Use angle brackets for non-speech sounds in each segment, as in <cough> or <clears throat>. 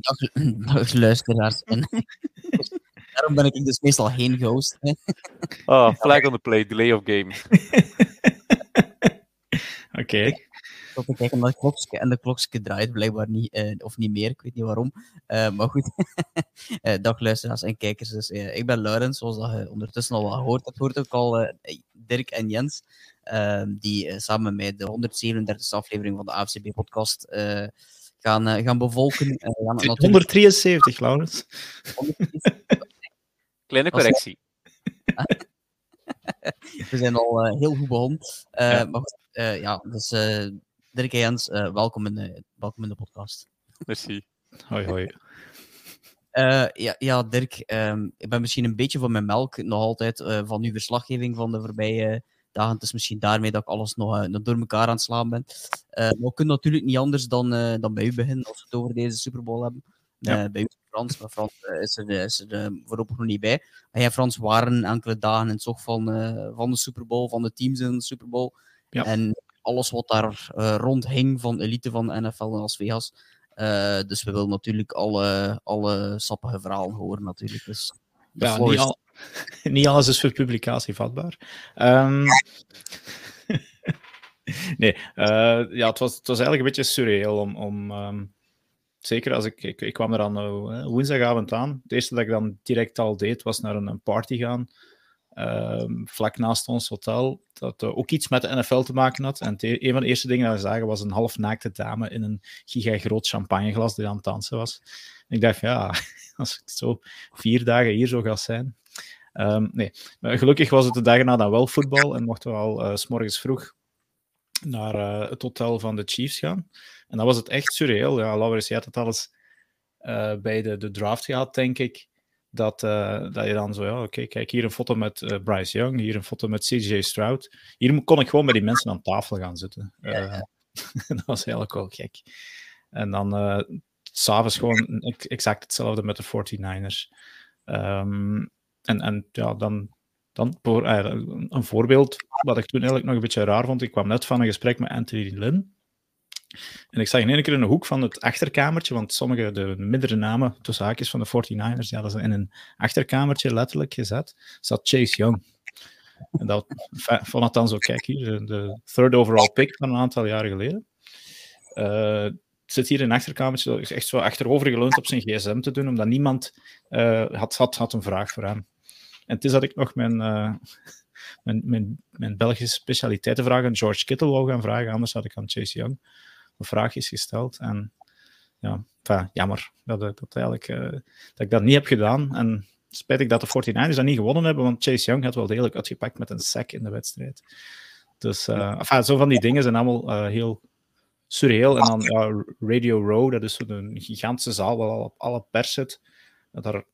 Dag, <clears throat> dag luisteraars. En <laughs> daarom ben ik dus meestal geen ghost. Ah, flag on the play, delay of game. <laughs> Oké. Tot te kijken naar het klokje. En de klokje draait blijkbaar niet, eh, of niet meer. Ik weet niet waarom. Eh, maar goed. <laughs> Eh, dag luisteraars en kijkers. Dus, ik ben Laurens, zoals dat je ondertussen al wat gehoord hebt. Hoort ook al eh, Dirk en Jens. ehm, die samen met mij de 137e aflevering van de AFCB-podcast eh, gaan, eh, gaan bevolken. Eh, gaan het natuurlijk 173, Laurens. <laughs> Kleine correctie. <laughs> We zijn al eh, heel goed begonnen. Eh, Ja. Maar goed, eh, ja, dus eh, Dirk en Jens, eh, welkom, in de, welkom in de podcast. Merci. Hoi, hoi. Eh, ja, ja, Dirk, ehm, ik ben misschien een beetje van mijn melk nog altijd eh, van uw verslaggeving van de voorbije dagen. Het is misschien daarmee dat ik alles nog, eh, nog door elkaar aan het slaan ben. Eh, maar we kunnen natuurlijk niet anders dan, eh, dan bij u beginnen als we het over deze Super Bowl hebben. Ja. Bij u Frans, maar Frans is er, is er voorlopig nog niet bij. En jij, Frans, waren enkele dagen in het zog van, van de Super Bowl, van de teams in de Super Bowl. Ja. En alles wat daar eh, rond hing van elite van de NFL en Las Vegas. Dus we willen natuurlijk alle, alle sappige verhalen horen, natuurlijk. Dus Ja, niet, al, <laughs> niet alles is voor publicatie vatbaar. Ehm, <laughs> nee, eh, ja, het, was, het was eigenlijk een beetje surreal om. om ehm, zeker als ik, ik. Ik kwam er dan eh, woensdagavond aan. Het eerste dat ik dan direct al deed was naar een, een party gaan. ehm, vlak naast ons hotel. Dat eh, ook iets met de NFL te maken had. En e- een van de eerste dingen dat we zagen was een halfnaakte dame in een gigagroot champagneglas die aan het dansen was. En ik dacht, ja, <laughs> als het zo vier dagen hier zo gaat zijn. Ehm, nee, Maar gelukkig was het de dag na dan wel voetbal en mochten we al eh, s s'morgens vroeg naar eh, het hotel van de Chiefs gaan. En dan was het echt surreal. Ja, Laurens, je had het alles eh, bij de, de draft gehad, denk ik. Dat, dat je dan zo, ja, oké, kijk, hier een foto met Bryce Young, hier een foto met CJ Stroud. Hier kon ik gewoon bij die mensen aan tafel gaan zitten. <laughs> Dat was eigenlijk wel gek. En dan s'avonds gewoon ex- exact hetzelfde met de 49ers. Ehm, en, en ja, dan, dan voor, eh, een voorbeeld wat ik toen eigenlijk nog een beetje raar vond. Ik kwam net van een gesprek met Anthony Lynn. En ik zag in één keer in de hoek van het achterkamertje, want sommige, de mindere namen, tussen haakjes van de 49ers, ja, dat is in een achterkamertje letterlijk gezet, zat Chase Young. En dat vond het dan zo, kijk hier, de, de third overall pick van een aantal jaren geleden. Eh, zit hier in een achterkamertje, echt zo achterover geleund op zijn gsm te doen, omdat niemand eh, had, had, had een vraag voor hem. En het is dat ik nog mijn, eh, mijn, mijn, mijn Belgische specialiteitenvraag aan George Kittle wou gaan vragen, anders had ik aan Chase Young een vraag is gesteld. En ja, enfin, jammer dat, ik- dat, eigenlijk, eh, dat ik dat niet heb gedaan. En spijtig dat de 49ers dat niet gewonnen hebben, want Chase Young had wel degelijk uitgepakt met een sack in de wedstrijd. Dus uh, enfin, zo van die dingen zijn allemaal uh, heel surreal. En dan ja, Radio Row, dat is zo'n gigantische zaal waar al op alle pers zit. Daar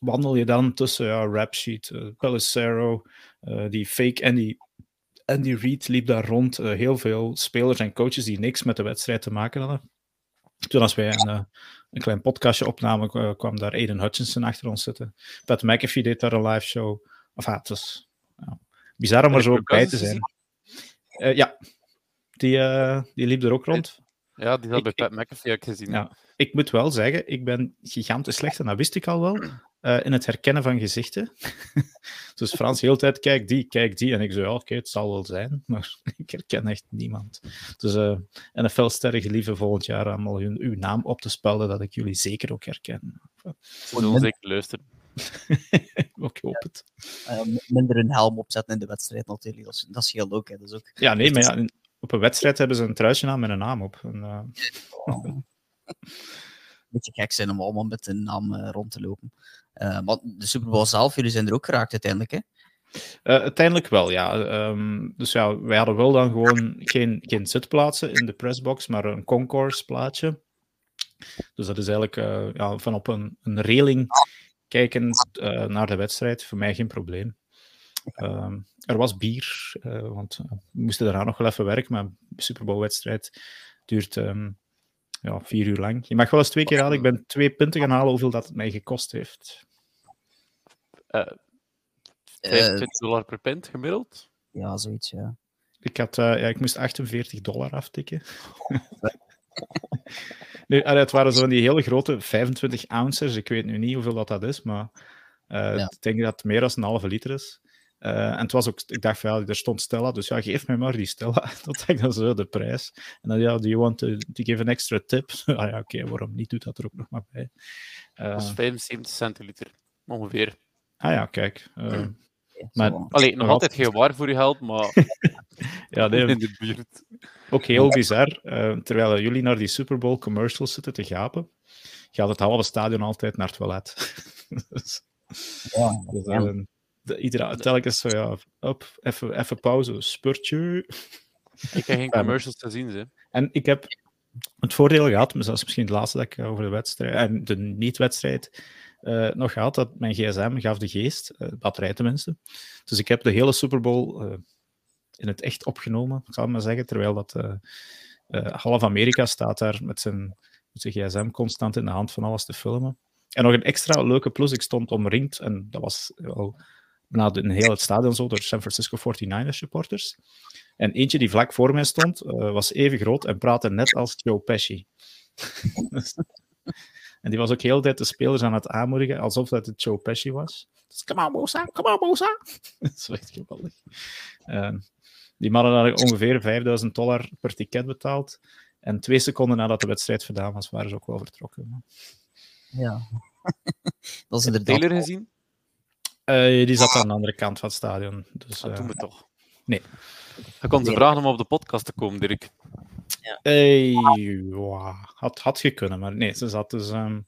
wandel je dan tussen ja, Rap Sheet, uh, Pelissero, uh, die fake Andy, Andy Reid liep daar rond. Uh, heel veel spelers en coaches die niks met de wedstrijd te maken hadden. Toen als wij een, een klein podcastje opnamen, kwam daar Aiden Hutchinson achter ons zitten. Pat McAfee deed daar een live show. Enfin, het ja, bizar om er zo bij te zijn. Ja, die, uh, die liep er ook rond. Ja, die had bij Pat McAfee ook gezien. Ja, ik moet wel zeggen, ik ben gigantisch slecht, en dat wist ik al wel, uh, <clears throat> in het herkennen van gezichten. <laughs> dus Frans de hele tijd, kijk die, kijk die. En ik zo, ja, oké, okay, het zal wel zijn, <laughs> maar ik herken echt niemand. Dus uh, NFL-sterren gelieve volgend jaar allemaal hun, uw naam op te spelden, dat ik jullie zeker ook herken. Zullen zeker luisteren. <laughs> ik hoop het. Uh, minder een helm opzetten in de wedstrijd natuurlijk, dat, dat scheelt ook. Hè. Dat is ook... Ja, nee, maar ja, op een wedstrijd hebben ze een truitje aan met een naam op. En, uh... oh. <laughs> Beetje gek zijn om allemaal met een naam uh, rond te lopen. Uh, maar de Super Bowl zelf, jullie zijn er ook geraakt uiteindelijk, hè? Uiteindelijk wel, ja. Um, dus ja, wij hadden wel dan gewoon geen, geen zitplaatsen in de pressbox, maar een concourse plaatje. Dus dat is eigenlijk ja, van op een, een reling kijken naar de wedstrijd. Voor mij geen probleem. Um, er was bier, uh, want we moesten daarna nog wel even werken, maar de Super Bowl wedstrijd duurt um, ja, vier uur lang. Je mag wel eens twee keer halen. Ik ben twee punten gaan halen hoeveel dat het mij gekost heeft. Uh, 25 dollar per pint gemiddeld? Ja, zoiets, ja. Ik, had, uh, ja, ik moest 48 dollar aftikken. <laughs> nu, het waren zo die hele grote 25 ounces. Ik weet nu niet hoeveel dat, dat is, maar uh, ik denk dat het meer dan een halve liter is. Uh, en het was ook, ik dacht van ja, er stond Stella, dus ja, geef mij maar die Stella. <laughs> dat ik dan zo de prijs. En dan ja, do you want to, to give an extra tip? <laughs> ah ja, oké, okay, waarom niet? Doet dat er ook nog maar bij. Uh, dat is 75 centiliter, ongeveer. Ah ja, kijk. Uh, maar, Allee, nog altijd geen waar voor je geld, maar <laughs> ja, nee, in de buurt. Ook heel bizar. Uh, terwijl jullie naar die Super Bowl commercials zitten te gapen, gaat het halve stadion altijd naar het toilet. dus, ja, dus, uh, iedere, telkens zo, ja, op, even, even pauze, spurtje. Ik heb geen <laughs> commercials te zien, ze. En ik heb het voordeel gehad, maar dat is misschien het laatste dat ik over de wedstrijd, en de niet-wedstrijd, uh, nog gehad, dat mijn gsm gaf de geest, uh, batterij tenminste. Dus ik heb de hele Super Bowl uh, in het echt opgenomen, ik zal maar zeggen, terwijl dat half Amerika staat daar met zijn, met zijn gsm constant in de hand van alles te filmen. En nog een extra leuke plus, ik stond omringd, en dat was wel na een heel het stadion zo door San Francisco 49ers supporters. En eentje die vlak voor mij stond, uh, was even groot en praatte net als Joe Pesci. <laughs> en die was ook heel de tijd de spelers aan het aanmoedigen, alsof dat het Joe Pesci was. Dus, come on, Mosa, come on, Mosa. <laughs> dat is echt geweldig. Uh, die mannen hadden ongeveer 5000 dollar per ticket betaald. En twee seconden nadat de wedstrijd gedaan was, waren ze ook wel vertrokken. Ja. <laughs> dat is inderdaad... Taylor gezien? Uh, die zat aan de andere kant van het stadion. Dus, dat doen we toch. Nee. Je kon ze vragen om op de podcast te komen, Dirk. Ja. Hey, wow. had, had je kunnen, maar nee, ze zat dus... Um,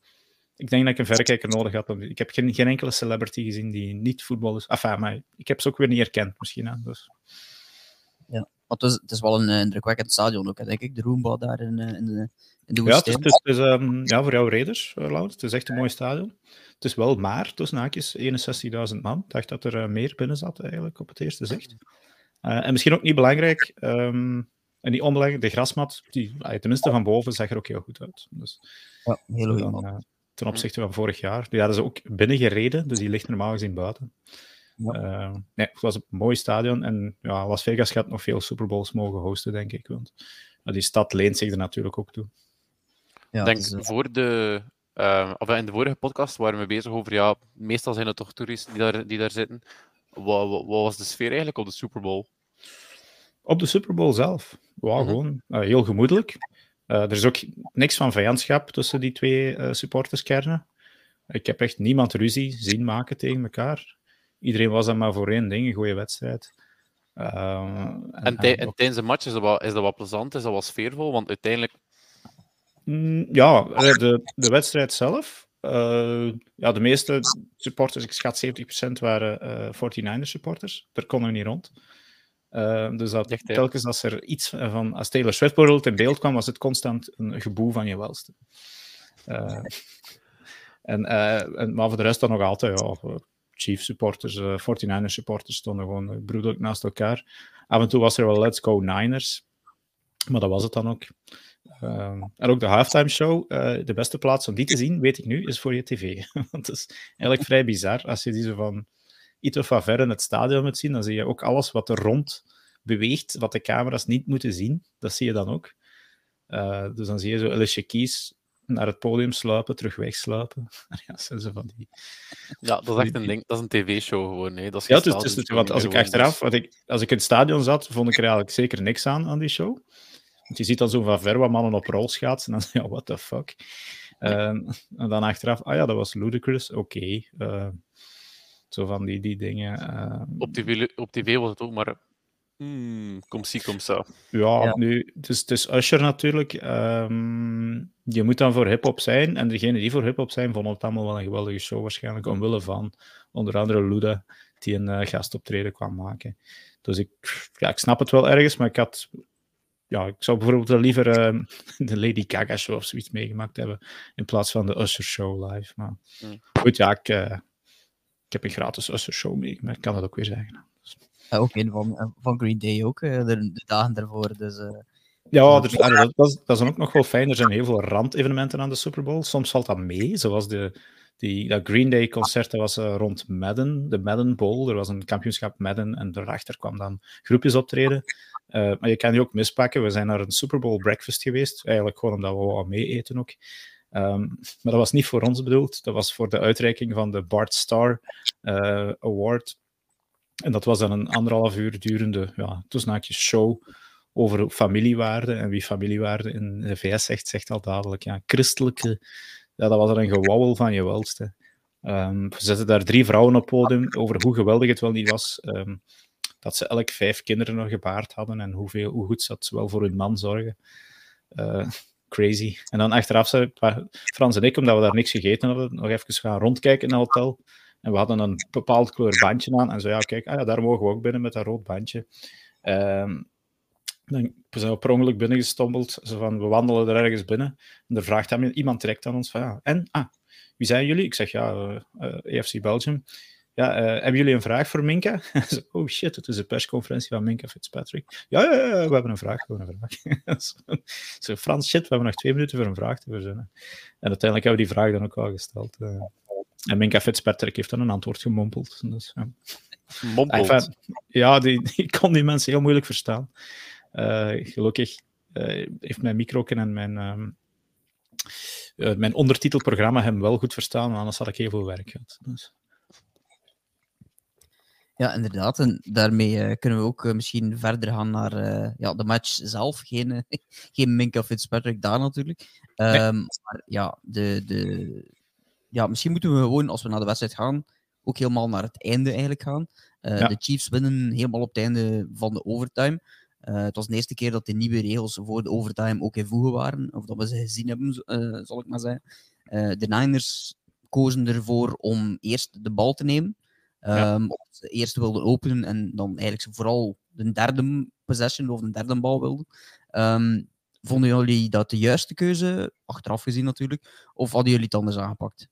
ik denk dat ik een verrekijker nodig had. Ik heb geen, geen enkele celebrity gezien die niet voetbal is. Enfin, maar ik heb ze ook weer niet herkend, misschien. Hè, dus. Ja, maar het is, het is wel een indrukwekkend stadion ook, denk ik. De Roomba daar in, in de, in de Ja, het is, het is um, ja, voor jou Raiders, uh, Laurens. Het is echt een mooi stadion. Het is wel maar, tussen haakjes, 61.000 man. Ik dacht dat er meer binnen zat, eigenlijk, op het eerste zicht. Uh, en misschien ook niet belangrijk, um, en die onbelangrijk, de grasmat, die, tenminste van boven, zag er ook heel goed uit. Dus, ja, heel goed. Uh, ten opzichte van vorig jaar. Die hadden ze ook binnen gereden, dus die ligt normaal gezien buiten. Ja. Uh, nee, het was een mooi stadion. En ja, Las Vegas gaat nog veel Super Bowls mogen hosten, denk ik. Want die stad leent zich er natuurlijk ook toe. Ja, denk, dus, voor de, uh, of in de vorige podcast waren we bezig over, ja, meestal zijn het toch toeristen die daar, die daar zitten. Wat, wat, wat was de sfeer eigenlijk op de Super Bowl? Op de Super Bowl zelf? Wow, mm -hmm. gewoon uh, heel gemoedelijk. Uh, er is ook niks van vijandschap tussen die twee uh, supporterskernen. Ik heb echt niemand ruzie zien maken tegen elkaar. Iedereen was dan maar voor één ding, een goede wedstrijd. en, en, en tijdens de match is dat, wat, is dat plezant, is dat wat sfeervol? Want uiteindelijk Mm, ja, de, de wedstrijd zelf. Uh, ja, de meeste supporters, ik schat 70% waren uh, 49ers supporters. Daar konden we niet rond. Uh, dus dat, Echt, telkens als er iets van, als Taylor Swift bijvoorbeeld in beeld kwam, was het constant een geboe van je welste. <laughs> En, en, maar voor de rest dan nog altijd, ja, Chief supporters, 49ers supporters stonden gewoon broederlijk naast elkaar. Af en toe was er wel Let's Go Niners, maar dat was het dan ook. Uh, en ook de halftime show, uh, de beste plaats om die te zien, weet ik nu, is voor je tv. <laughs> Want het is eigenlijk vrij bizar. Als je die zo van iets of ver in het stadion moet zien, dan zie je ook alles wat er rond beweegt, wat de camera's niet moeten zien. Dat zie je dan ook. Uh, dus dan zie je zo Alicia Keys naar het podium sluipen, terug wegsluipen. <laughs> ja, zijn ze van die... Ja, dat is echt een ding. Dat is een tv-show gewoon. Nee? Dat is ja, is, het is, want als ik achteraf, wat ik, als ik in het stadion zat, vond ik er eigenlijk zeker niks aan, aan die show. Want je ziet dan zo van ver wat mannen op rolschaatsen. En dan <laughs> ja, what the fuck. Uh, en dan achteraf, ah ja, dat was ludicrous. Oké. Okay. Uh, zo van die, die dingen. Uh, op, TV, op tv was het ook maar... Hmm, kom zie, kom zo. Ja, ja. nu, het is, het is Usher natuurlijk. Um, je moet dan voor hip-hop zijn. En degenen die voor hip-hop zijn, vonden het allemaal wel een geweldige show, waarschijnlijk. Omwille van onder andere Luda, die een uh, gastoptreden kwam maken. Dus ik, ja, ik snap het wel ergens, maar ik had ja, ik zou bijvoorbeeld wel liever uh, <laughs> de Lady Gaga show of zoiets meegemaakt hebben in plaats van de Usher show live. Maar mm. goed, ja, ik, uh, ik heb een gratis Usher show meegemaakt, ik kan dat ook weer zeggen. Ja, ook een van, eh, van Green Day ook, de, de dagen daarvoor. Dus. Ja, dus, dat, dat, is, dat is ook nog wel fijn. Er zijn heel veel randevenementen aan de Super Bowl. Soms valt dat mee, zoals de, Die, dat Green Day concert dat was rond Madden, de Madden Bowl. Er was een kampioenschap Madden en daarachter kwam dan groepjes optreden. maar je kan die ook mispakken. We zijn naar een Super Bowl breakfast geweest. Eigenlijk gewoon omdat we wat mee eten ook. Ehm, maar dat was niet voor ons bedoeld. Dat was voor de uitreiking van de Bart Star Award. En dat was dan een anderhalf uur durende ja, show over familiewaarde. En wie familiewaarde in de VS zegt, zegt al dadelijk. Ja, christelijke, ja, dat was er een gewauwel van je welste. Um, we zetten daar drie vrouwen op podium over hoe geweldig het wel niet was. Um, dat ze elk vijf kinderen nog gebaard hadden en hoe goed ze wel voor hun man zorgen. Uh, crazy. En dan achteraf zei Frans en ik, omdat we daar niks gegeten hadden, nog even gaan rondkijken in het hotel. En we hadden een bepaald kleur bandje aan. En zo, ja, kijk, ah ja, daar mogen we ook binnen met dat rood bandje. Um, dan zijn we per ongeluk binnengestombeld. Zo van, we wandelen er ergens binnen. En er vraagt hem, iemand direct aan ons van, ja, en? Ah, wie zijn jullie? Ik zeg, ja, uh, uh, EFC Belgium. Ja, uh, hebben jullie een vraag voor Minka? <laughs> oh shit, het is de persconferentie van Minka Fitzpatrick. Ja, ja, ja, we hebben een vraag, we hebben een vraag. <laughs> Frans, shit, we hebben nog twee minuten voor een vraag te verzinnen. En uiteindelijk hebben we die vraag dan ook al gesteld. En Minka Fitzpatrick heeft dan een antwoord gemompeld. Dus, ja. Mompeld? ja, die, <laughs> die kon die mensen heel moeilijk verstaan. Uh, gelukkig uh, heeft mijn micro en mijn, um, uh, mijn ondertitelprogramma hem wel goed verstaan, anders had ik heel veel werk gehad. Dus. Ja, inderdaad. En daarmee kunnen we ook misschien verder gaan naar ja, de match zelf. Geen, <laughs> geen Minka Fitzpatrick daar natuurlijk. Um, nee. Maar ja, de, de, ja, misschien moeten we gewoon, als we naar de wedstrijd gaan, ook helemaal naar het einde eigenlijk gaan. Uh, ja. De Chiefs winnen helemaal op het einde van de overtime. Uh, het was de eerste keer dat de nieuwe regels voor de overtime ook invoegen waren, of dat we ze gezien hebben, uh, zal ik maar zeggen. de Niners kozen ervoor om eerst de bal te nemen. Ja. Um, ze eerst wilden openen en dan eigenlijk vooral de derde possession of de derde bal wilden. Um, vonden jullie dat de juiste keuze, achteraf gezien natuurlijk, of hadden jullie het anders aangepakt?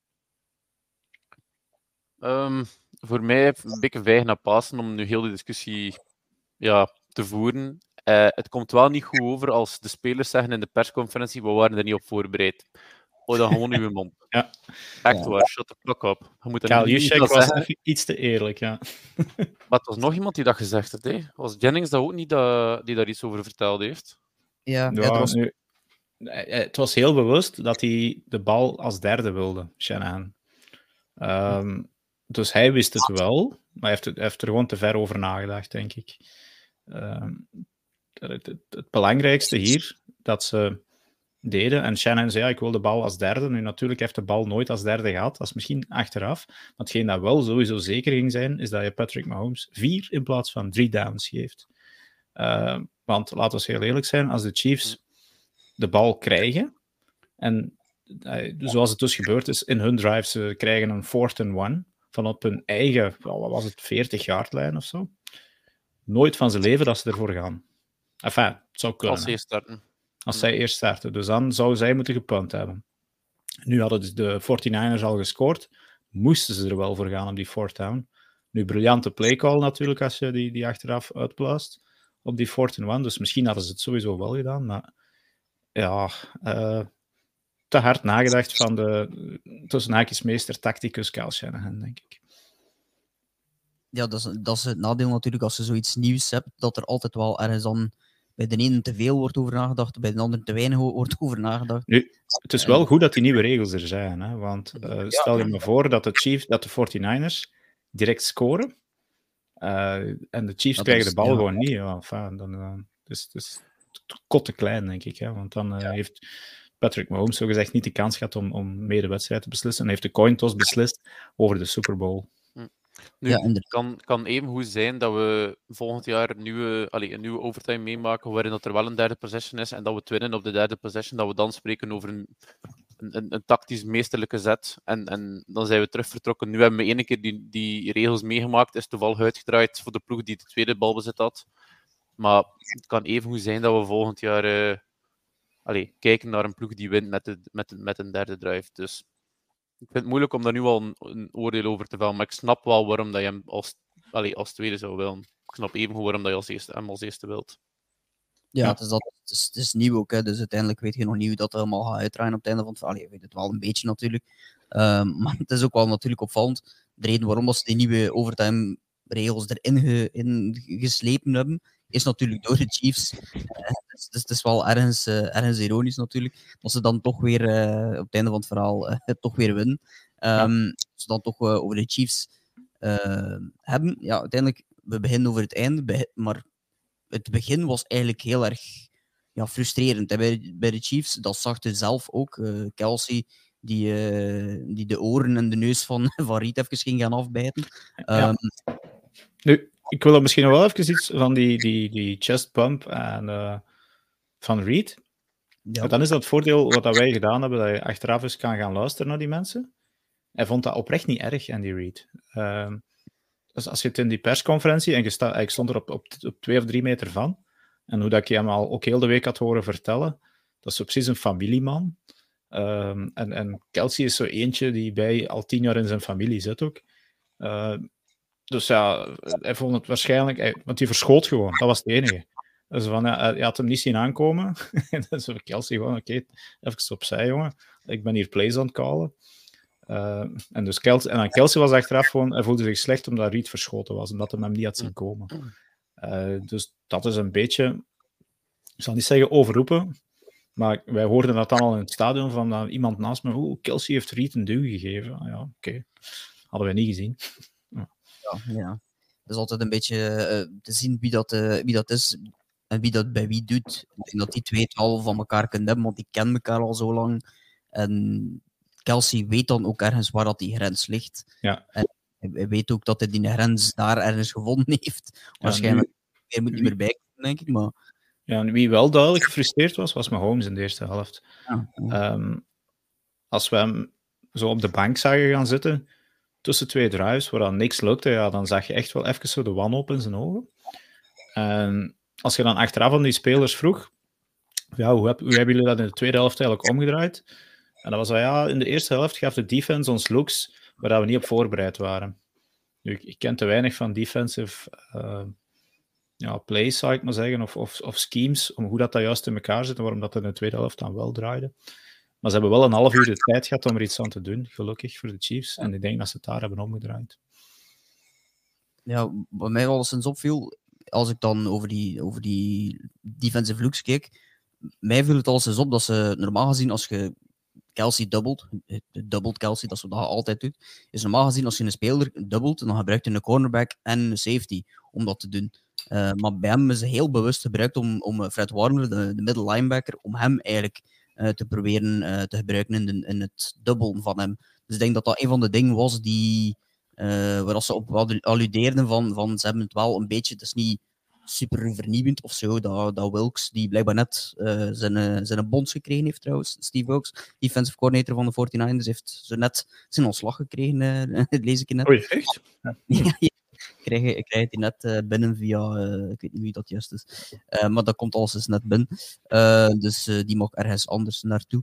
Um, voor mij een beetje weinig naar passen om nu heel die discussie ja, te voeren. Uh, het komt wel niet goed over als de spelers zeggen in de persconferentie: we waren er niet op voorbereid. Oh, dan gewoon uw mond. <laughs> Ja. Echt ja. waar, shut the fuck up. Je moet Kyle Juszczyk was iets te eerlijk, ja. <laughs> maar het was nog iemand die dat gezegd had. Hè? Was Jennings dat ook niet dat, die daar iets over verteld heeft? Ja, ja, het, was... Nu, het was heel bewust dat hij de bal als derde wilde, Shanahan. Um, dus hij wist het wel, maar hij heeft, hij heeft er gewoon te ver over nagedacht, denk ik. Uh, het, het, het, belangrijkste hier dat ze deden, en Shannon zei: ja, Ik wil de bal als derde. Nu, natuurlijk heeft de bal nooit als derde gehad, dat is misschien achteraf. Maar hetgeen dat wel sowieso zeker ging zijn, is dat je Patrick Mahomes vier in plaats van drie downs geeft. Uh, want laten we heel eerlijk zijn: als de Chiefs de bal krijgen, en uh, zoals het dus gebeurd is in hun drive, ze krijgen een fourth and one van op hun eigen, wat was het, 40 jaar lijn of zo. Nooit van zijn leven dat ze ervoor gaan. Enfin, het zou kunnen. Als ze eerst starten. Als zij eerst starten. Dus dan zou zij moeten gepunt hebben. Nu hadden dus de 49ers al gescoord. Moesten ze er wel voor gaan op die fourth down. Nu, briljante playcall natuurlijk als je die, die achteraf uitblaast op die fourth and one. Dus misschien hadden ze het sowieso wel gedaan. Maar ja, uh, te hard nagedacht van de tussen haakjes meester tacticus Kyle Shanahan, denk ik. Ja, dat is, dat is het nadeel natuurlijk als je zoiets nieuws hebt, dat er altijd wel ergens dan bij de ene te veel wordt over nagedacht, bij de andere te weinig wordt over nagedacht. Nu, het is wel goed dat die nieuwe regels er zijn, hè? want uh, stel je me voor dat de, Chiefs, dat de 49ers direct scoren uh, en de Chiefs dat krijgen is, de bal ja. gewoon niet. Ja, enfin, dan, uh, dus, dus kotte klein, denk ik. Hè? Want dan ja. heeft Patrick Mahomes zogezegd niet de kans gehad om, om mee de wedstrijd te beslissen. En heeft de coin toss beslist over de Super Bowl. Nu, ja, het kan, kan even goed zijn dat we volgend jaar een nieuwe, allez, een nieuwe overtime meemaken waarin dat er wel een derde possession is en dat we het winnen op de derde possession, dat we dan spreken over een, een, een tactisch meesterlijke zet en, en dan zijn we terug vertrokken. Nu hebben we één keer die, die regels meegemaakt, is toevallig uitgedraaid voor de ploeg die de tweede balbezit had. Maar het kan even goed zijn dat we volgend jaar uh, allee, kijken naar een ploeg die wint met, de, met, de, met een derde drive. Dus ik vind het moeilijk om daar nu al een, een, oordeel over te vellen, maar ik snap wel waarom dat je hem als, allee, als tweede zou willen. Ik snap even waarom dat je als eerste, hem als eerste wilt. Ja, Het, is dat, het, is, het is nieuw ook, hè, dus uiteindelijk weet je nog niet hoe dat allemaal gaat uitdraaien op het einde van het verhaal. Je weet het wel een beetje natuurlijk. Ehm, <laughs> maar het is ook wel natuurlijk opvallend. De reden waarom ze die nieuwe overtime regels erin ge, in geslepen hebben, is natuurlijk door de Chiefs. dus, dus het is wel ergens, ergens ironisch natuurlijk, dat ze dan toch weer op het einde van het verhaal <laughs> toch weer winnen. Um, Ze dan toch over de Chiefs hebben. Ja, uiteindelijk, we beginnen over het einde, maar het begin was eigenlijk heel erg ja, frustrerend hè, bij, bij de Chiefs. Dat zag je zelf ook. Uh, Kelsey, die, uh, die de oren en de neus van, <laughs> van Reed even ging gaan afbijten. Ja. Um, nu, ik wil er misschien nog wel even iets van die, die, die chest bump en, uh, van Reed. Ja. Dan is dat het voordeel wat dat wij gedaan hebben, dat je achteraf eens kan gaan luisteren naar die mensen. Hij vond dat oprecht niet erg, Andy Reid. Uh, dus als je het in die persconferentie, en je sta, ik stond er op, op, op twee of drie meter van, en hoe dat ik hem al ook heel de week had horen vertellen, dat is precies een familieman. Um, en, en Kelsey is zo eentje die bij al tien jaar in zijn familie zit ook. Uh, dus ja, hij vond het waarschijnlijk, hij, want hij verschoot gewoon, dat was het enige. Dus van, ja, hij had hem niet zien aankomen. <laughs> dus Kelsey gewoon, oké, even opzij, jongen. Ik ben hier plays aan het callen. Uh, en, dus Kelsey, en dan Kelsey was achteraf gewoon, hij voelde zich slecht omdat Reed verschoten was, omdat hij hem niet had zien komen. Uh, dus dat is een beetje, ik zal niet zeggen overroepen, maar wij hoorden dat dan al in het stadion van uh, iemand naast me, oeh, Kelsey heeft Reed een duw gegeven. Ah, ja, oké. Hadden wij niet gezien. Ja. ja. Het is altijd een beetje te zien wie dat, wie dat is en wie dat bij wie doet. Ik denk dat die twee het al van elkaar kunnen hebben, want die kennen elkaar al zo lang. En Kelsey weet dan ook ergens waar dat die grens ligt. Ja. En hij weet ook dat hij die grens daar ergens gevonden heeft. Waarschijnlijk ja, moet niet meer bij denk ik. Maar... Ja, en wie wel duidelijk gefrustreerd was, was Mahomes in de eerste helft. Ja, um, als we hem zo op de bank zagen gaan zitten, tussen twee drives, waar dan niks lukte, ja, dan zag je echt wel even zo de wanhoop in zijn ogen. En als je dan achteraf aan die spelers vroeg, ja, hoe, heb, hoe hebben jullie dat in de tweede helft eigenlijk omgedraaid? En dat was wel, ja, in de eerste helft gaf de defense ons looks waar we niet op voorbereid waren. Ik, ik ken te weinig van defensive uh, ja, plays, zou ik maar zeggen, of, of, of, schemes, om hoe dat, dat juist in elkaar zit en waarom dat in de tweede helft dan wel draaide. Maar ze hebben wel een half uur de tijd gehad om er iets aan te doen, gelukkig voor de Chiefs. En ik denk dat ze het daar hebben omgedraaid. Ja, wat mij eens opviel, als ik dan over die, over die defensive looks keek, mij viel het al eens op dat ze normaal gezien, als je Kelsey dubbelt, dubbelt Kelsey, dat ze dat altijd doet, is normaal gezien als je een speler dubbelt, dan gebruikt je een cornerback en een safety om dat te doen. Uh, maar bij hem is het heel bewust gebruikt om, om Fred Warner, de, de middle linebacker, om hem eigenlijk te proberen uh, te gebruiken in, de, in het dubbelen van hem. Dus ik denk dat dat een van de dingen was die, waar ze op alludeerden van, van ze hebben het wel een beetje, het is niet super vernieuwend of zo. Dat, dat Wilkes, die blijkbaar net uh, zijn, zijn bonds gekregen heeft trouwens, Steve Wilkes, defensive coordinator van de 49ers, heeft zo net zijn ontslag gekregen, uh, <laughs> lees ik net. Oei, echt? <laughs> ja, ja. Ik krijg, krijg die net binnen via, ik weet niet wie dat juist is, maar dat komt alles dus net binnen. dus die mag ergens anders naartoe.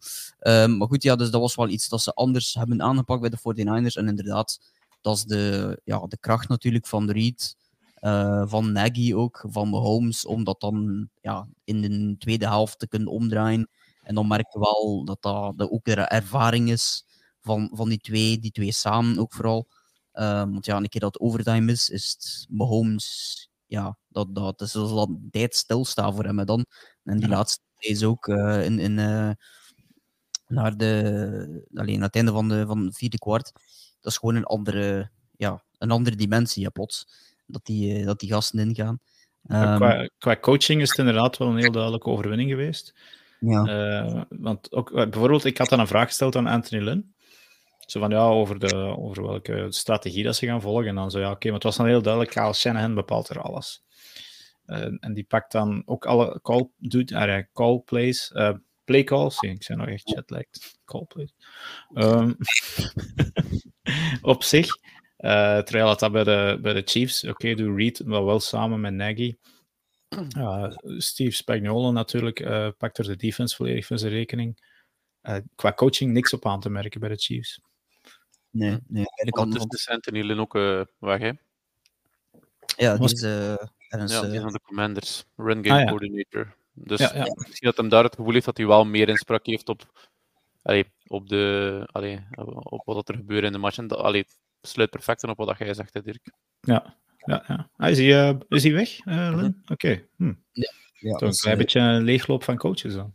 maar goed, ja, dus dat was wel iets dat ze anders hebben aangepakt bij de 49ers. En inderdaad, dat is de, ja, de kracht natuurlijk van Reed. Uh, van Nagy ook, van Mahomes, om dat dan ja, in de tweede helft te kunnen omdraaien. En dan merk je wel dat dat, dat ook de ervaring is van, van die twee, die twee samen ook vooral. Uh, want ja, een keer dat overtime is, is het Mahomes, ja, dat, dat is dat tijd stilstaan voor hem dan. En die ja. laatste is ook uh, in, in, naar de, alleen aan het einde van, de, van het vierde kwart. Dat is gewoon een andere, ja, een andere dimensie, ja, plots dat die, eh, dat die gasten ingaan. Um, qua, qua, coaching is het inderdaad wel een heel duidelijke overwinning geweest. Ja. Uh, want ook, eh, bijvoorbeeld, ik had dan een vraag gesteld aan Anthony Lynn. Zo van, ja, over, de, over welke strategie dat ze gaan volgen. En dan zo, ja, oké, maar het was dan heel duidelijk, Kyle Shanahan bepaalt er alles. Uh, en die pakt dan ook alle call, doet, uh, call plays, uh, play calls. Ik zei nog echt jetlagged. Call plays. Um, <laughs> op zich uh, terwijl dat bij de, bij de Chiefs, oké, okay, doe Reed maar wel samen met Nagy. Steve Spagnuolo natuurlijk pakt er de defense volledig van zijn rekening. qua coaching niks op aan te merken bij de Chiefs. Nee, nee. Ondertussen is Anthony Lynn ook weg, hè? Ja, die is, ergens, ja, die is van de Commanders, run game ah, ja. coordinator. Dus ja, ja. misschien dat hem daar het gevoel heeft dat hij wel meer inspraak heeft op allee, op, de, allee, op wat er gebeurt in de match. En dat allee, sluit perfect op wat jij zegt, hè, Dirk. Ja, ja, ja. Ah, is, hij, uh, is hij weg, uh, Oké. Okay. Hm. Ja, ja, Toch een klein beetje een leegloop van coaches dan.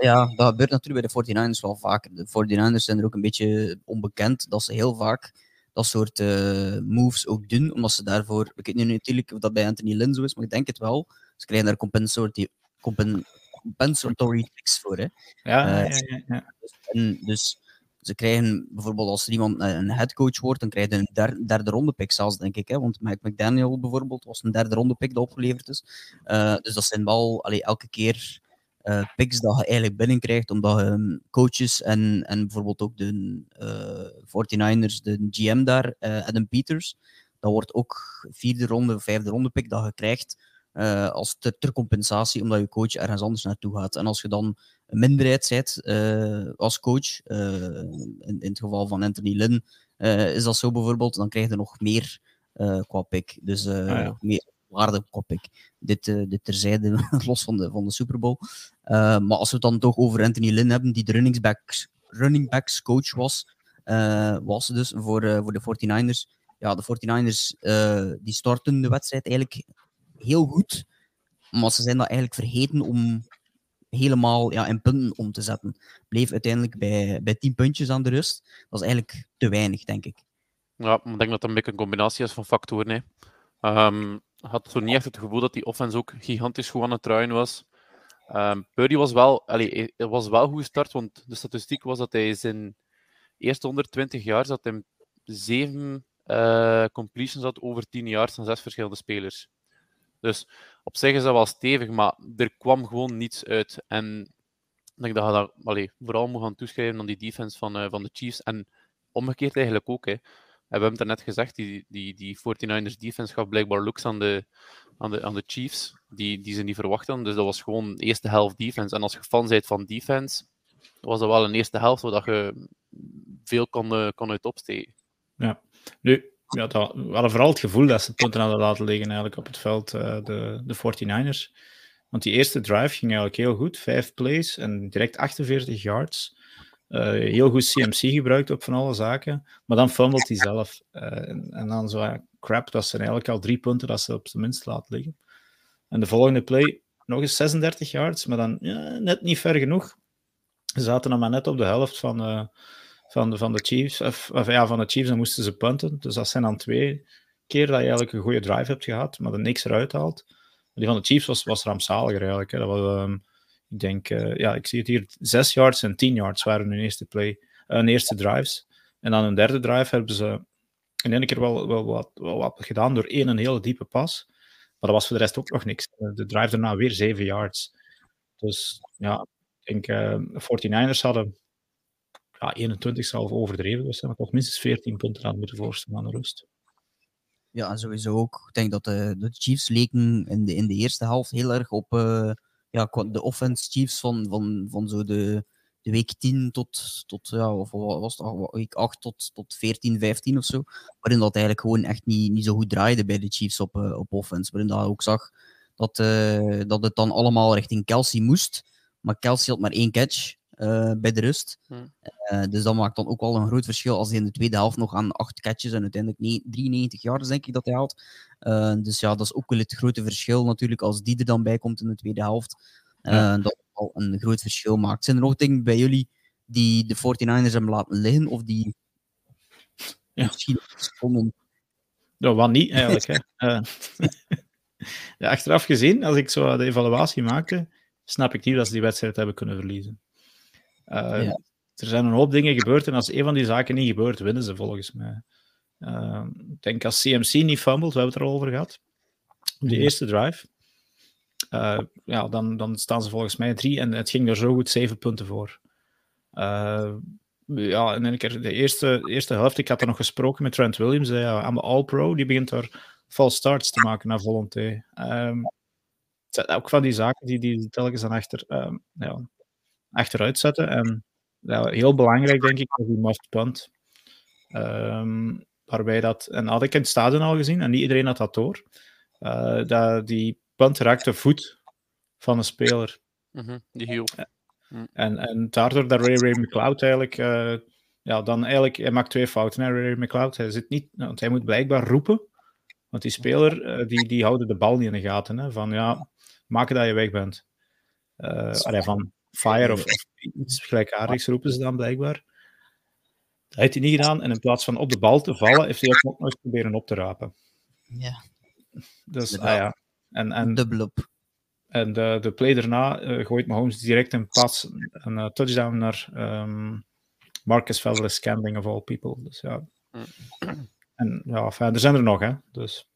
Ja, dat gebeurt natuurlijk bij de 49ers wel vaker. De 49ers zijn er ook een beetje onbekend dat ze heel vaak dat soort uh, moves ook doen, omdat ze daarvoor, ik weet niet natuurlijk of dat bij Anthony Lynn zo is, maar ik denk het wel, ze krijgen daar compensatory, compen, compensatory tricks voor. Hè. Ja, uh, ja, ja, ja. Dus, en, dus ze krijgen bijvoorbeeld als er iemand een headcoach wordt, dan krijg je een derde, derde ronde pick zelfs, denk ik. Hè? Want Mike McDaniel bijvoorbeeld was een derde ronde pick dat opgeleverd is. Uh, dus dat zijn wel allee, elke keer uh, picks dat je eigenlijk binnenkrijgt, omdat je um, coaches en, en bijvoorbeeld ook de uh, 49ers, de GM daar, uh, Adam Peters, dat wordt ook vierde ronde, vijfde ronde pick dat je krijgt als ter, ter, compensatie, omdat je coach ergens anders naartoe gaat. En als je dan een minderheid bent als coach, in, in, het geval van Anthony Lynn, is dat zo bijvoorbeeld, dan krijg je nog meer qua pick. Dus ah, ja. meer waarde kop ik. Dit, uh, dit terzijde, <laughs> los van de, van de Super Bowl. Uh, maar als we het dan toch over Anthony Lynn hebben, die de running backs, running backs coach was, uh, was dus voor, voor de 49ers. Ja, de 49ers die starten de wedstrijd eigenlijk heel goed, maar ze zijn dat eigenlijk vergeten om helemaal ja, in punten om te zetten. Bleef uiteindelijk bij, bij 10 puntjes aan de rust. Dat is eigenlijk te weinig, denk ik. Ja, ik denk dat dat een beetje een combinatie is van factoren. Um, had zo niet echt het gevoel dat die offense ook gigantisch goed aan het was. Um, Purdy was wel, allee, was wel goed gestart, want de statistiek was dat hij zijn eerste 120 jaar zat hem zeven uh, completions had over 10 jaar van zes verschillende spelers. Dus op zich is dat wel stevig, maar er kwam gewoon niets uit. En ik denk dat je daar allee, vooral moet gaan toeschrijven aan die defense van, uh, van de Chiefs. En omgekeerd eigenlijk ook. Hè hebben het net gezegd, die, die, die 49ers defense gaf blijkbaar looks aan de, aan de, aan de Chiefs, die, die ze niet verwachten. Dus dat was gewoon eerste helft defense. En als je fan bent van defense, was dat wel een eerste helft waar je veel kon, uh, kon uit. Ja, nu, ja, dat, we hadden vooral het gevoel dat ze punten hadden laten liggen eigenlijk op het veld, uh, de, de 49ers. Want die eerste drive ging eigenlijk heel goed, vijf plays en direct 48 yards. Uh, heel goed CMC gebruikt op van alle zaken, maar dan fummelt hij zelf. Uh, en, en, dan zo, crap, dat zijn eigenlijk al drie punten dat ze op zijn minst laat liggen. En de volgende play, nog eens 36 yards, maar dan net niet ver genoeg. Ze zaten dan maar net op de helft van, uh, van, de, van de Chiefs, of, of, ja, van de Chiefs, dan moesten ze punten. Dus dat zijn dan twee keer dat je eigenlijk een goede drive hebt gehad, maar er niks eruit haalt. Die van de Chiefs was, was rampzaliger eigenlijk. Hè. Dat was... Um, ik denk, uh, ja, ik zie het hier, 6 yards en 10 yards waren hun eerste play, uh, eerste drives. En dan een derde drive hebben ze in één keer wel, wel, wat, wel wat gedaan door één een hele diepe pas. Maar dat was voor de rest ook nog niks. De drive daarna weer 7 yards. Dus ja, ik denk, uh, 49ers hadden ja, 21 zelf overdreven, dus maar toch minstens 14 punten aan moeten voorstellen aan de rust. Ja, sowieso ook. Ik denk dat de, de Chiefs leken in de, in de eerste helft heel erg op, uh, ja, de offense Chiefs van, van, van zo de, de week 10 tot, tot ja, of was het, week 8 tot, tot 14, 15 of zo. Waarin dat eigenlijk gewoon echt niet, niet zo goed draaide bij de Chiefs op, uh, op offense. Waarin dat ook zag dat, uh, dat het dan allemaal richting Kelsey moest. Maar Kelsey had maar één catch uh, bij de rust. Hmm. dus dat maakt dan ook wel een groot verschil als hij in de tweede helft nog aan acht catches en uiteindelijk 93 yards denk ik dat hij haalt. Uh, dus ja, dat is ook wel het grote verschil natuurlijk als die er dan bij komt in de tweede helft. Uh, ja. Dat al een groot verschil maakt. Zijn er nog dingen bij jullie die de 49ers hebben laten liggen of die ja. misschien vonden? Ja, wat niet eigenlijk. hè. Uh, <laughs> <laughs> ja, achteraf gezien, als ik zo de evaluatie maakte, snap ik niet dat ze die wedstrijd hebben kunnen verliezen. Uh, ja. Er zijn een hoop dingen gebeurd en als een van die zaken niet gebeurt, winnen ze volgens mij. Uh, ik denk als CMC niet fumbled, we hebben het er al over gehad, op de eerste drive, uh, ja, dan, dan staan ze volgens mij drie en het ging er zo goed zeven punten voor. Uh, ja, en keer de eerste, eerste helft, ik had er nog gesproken met Trent Williams, ja, aan de All-Pro, die begint er false starts te maken naar volonté. Um, het zijn ook van die zaken die, die telkens dan achter, um, ja, achteruit zetten. En ja, heel belangrijk, denk ik, is die must punt. Um, waarbij dat, en had ik in het stadion al gezien, en niet iedereen had dat door, uh, dat die punt raakt de voet van een speler. Mm -hmm, die hiel. Mm. En, en daardoor dat Ray Ray McLeod eigenlijk... Uh, ja, dan eigenlijk... Hij maakt twee fouten, hè, Ray McLeod. Hij zit niet... Want hij moet blijkbaar roepen. Want die speler, uh, die, die houden de bal niet in de gaten. Hè, van, ja, maken dat je weg bent. Uh, van fire of, iets gelijkaardigs roepen ze dan blijkbaar. Dat heeft hij niet gedaan. En in plaats van op de bal te vallen, heeft hij ook nog eens proberen op te rapen. Ja. Dus, ah ja. En, en, Dubbelop. En de, de play daarna uh, gooit Mahomes direct een pas, een uh, touchdown naar um, Marcus Valdez Scandling of all people. Dus ja. <clears throat> En ja, er zijn er nog, hè. Dus.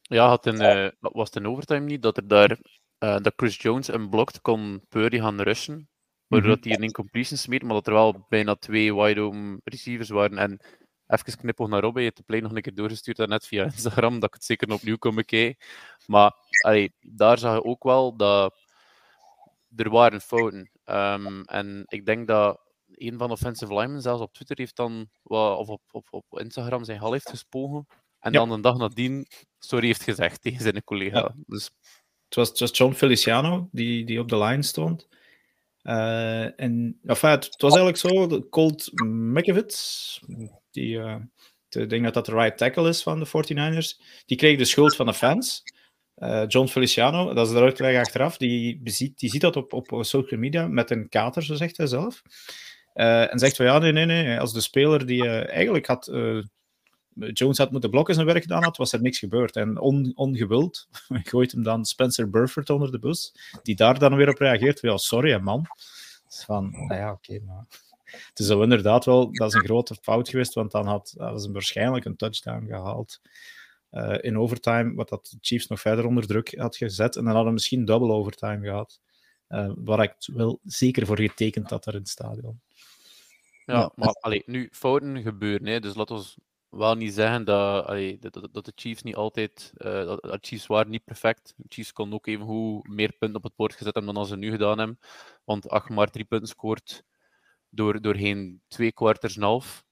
Ja, had in, uh, was het in overtime niet dat er daar dat Chris Jones een blokt kon Purdy gaan rushen waardoor mm -hmm. hij een incompletion smeert, maar dat er wel bijna twee wide-open receivers waren. En even knippig naar Robby, je hebt de play nog een keer doorgestuurd net via <laughs> Instagram, dat ik het zeker opnieuw kon bekijken. Maar allee, daar zag je ook wel dat er waren fouten. Um, en ik denk dat een van de offensive linemen zelfs op Twitter heeft dan, of op, op, op Instagram zijn hal heeft gespogen. En ja. dan een dag nadien sorry heeft gezegd tegen zijn collega. Ja. Dus... Het, was, het John Feliciano die, die op de line stond. Uh, en enfin, het, was eigenlijk zo, Colt McEvitt, die, uh, ik denk dat dat de right tackle is van de 49ers, die kreeg de schuld van de fans. Uh, John Feliciano, dat is de uitleg achteraf, die, beziet, die ziet dat op, op social media met een kater, zo zegt hij zelf. en zegt van ja, nee, nee, nee, als de speler die eigenlijk had Jones had moeten blokken zijn werk gedaan had, was er niks gebeurd. En on, ongewild <laughs> gooit hem dan Spencer Burford onder de bus, die daar dan weer op reageert. Ja, sorry man. Dus van, nou ja, oké, okay, maar... Het is inderdaad wel, dat is een grote fout geweest, want dan had, hadden ze waarschijnlijk een touchdown gehaald uh, in overtime, wat dat de Chiefs nog verder onder druk had gezet. En dan hadden we misschien double overtime gehad. Uh, waar ik wel zeker voor getekend had daar in het stadion. Ja, ja. maar allee, nu, fouten gebeuren, hè, dus laten we wel niet zeggen dat, allee, dat, dat, de Chiefs niet altijd. Uh, dat, de Chiefs waren niet perfect. De Chiefs konden ook even hoe meer punten op het bord gezet hebben dan als ze nu gedaan hebben. Want als je maar drie punten scoort door, doorheen twee kwarters en half,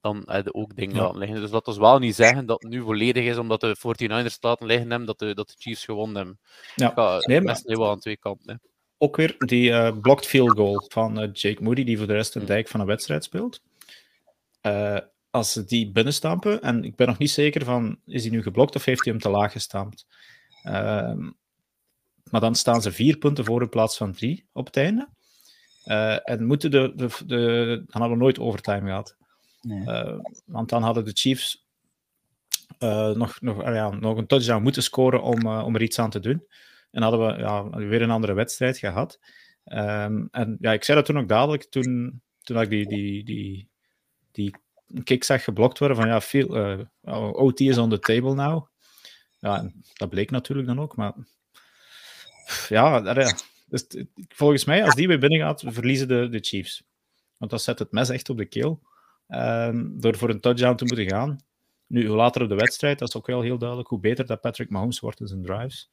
dan heb je ook dingen ja. laten liggen. Dus dat is wel niet zeggen dat het nu volledig is omdat de 49ers laten liggen hebben, dat de, dat de Chiefs gewonnen hebben. Ja, ja nee, maar... wel aan twee kanten. Hè. Ook weer die uh, blocked field goal van uh, Jake Moody, die voor de rest een dijk van een wedstrijd speelt. Uh, als ze die binnenstampen, en ik ben nog niet zeker van, is hij nu geblokt of heeft hij hem te laag gestampt? Uh, maar dan staan ze vier punten voor in plaats van drie op het einde. Uh, en moeten de, de, de, dan hadden we nooit overtime gehad. Nee. Uh, want dan hadden de Chiefs uh, nog, nog, ja, nog een touchdown moeten scoren om, om er iets aan te doen. En hadden we ja, weer een andere wedstrijd gehad. Um, en ja, ik zei dat toen ook dadelijk, toen, toen ik die, die, die, die kick zag geblokt worden van ja, veel, eh, OT oh, is on the table now. Ja, dat bleek natuurlijk dan ook, maar ja, dus, volgens mij, als die weer binnen gaat, verliezen de, de Chiefs. Want dat zet het mes echt op de keel. Ehm, door voor een touchdown te moeten gaan. Nu, hoe later op de wedstrijd, dat is ook wel heel duidelijk, hoe beter dat Patrick Mahomes wordt in zijn drives.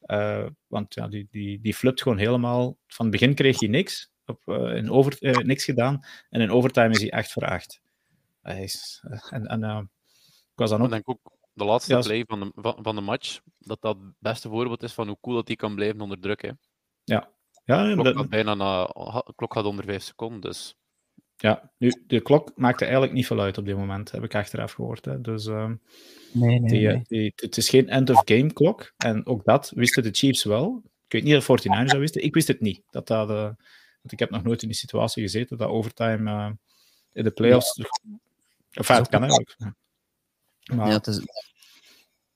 Eh, want ja, die, die, die flipt gewoon helemaal. Van het begin kreeg hij niks. Op, eh, in over, niks gedaan. En in overtime is hij echt voor eh, en, en eh, ik was dan ook... Ik denk ook de laatste play van de, van, de match, dat dat het beste voorbeeld is van hoe cool dat hij kan blijven onder druk. Hè. Ja. ja de klok, bijna na, klok had onder 5 seconden, dus... Ja, nu, de klok maakte eigenlijk niet veel uit op dit moment, heb ik achteraf gehoord. Hè. Dus nee, nee, nee. Die, eh, het is geen end-of-game klok. En ook dat wisten de Chiefs wel. Ik weet niet of 49 dat wisten. Ik wist het niet. Dat dat, want ik heb nog nooit in die situatie gezeten dat overtime in de playoffs ja. Enfin, het kan eigenlijk. Maar ja, het is...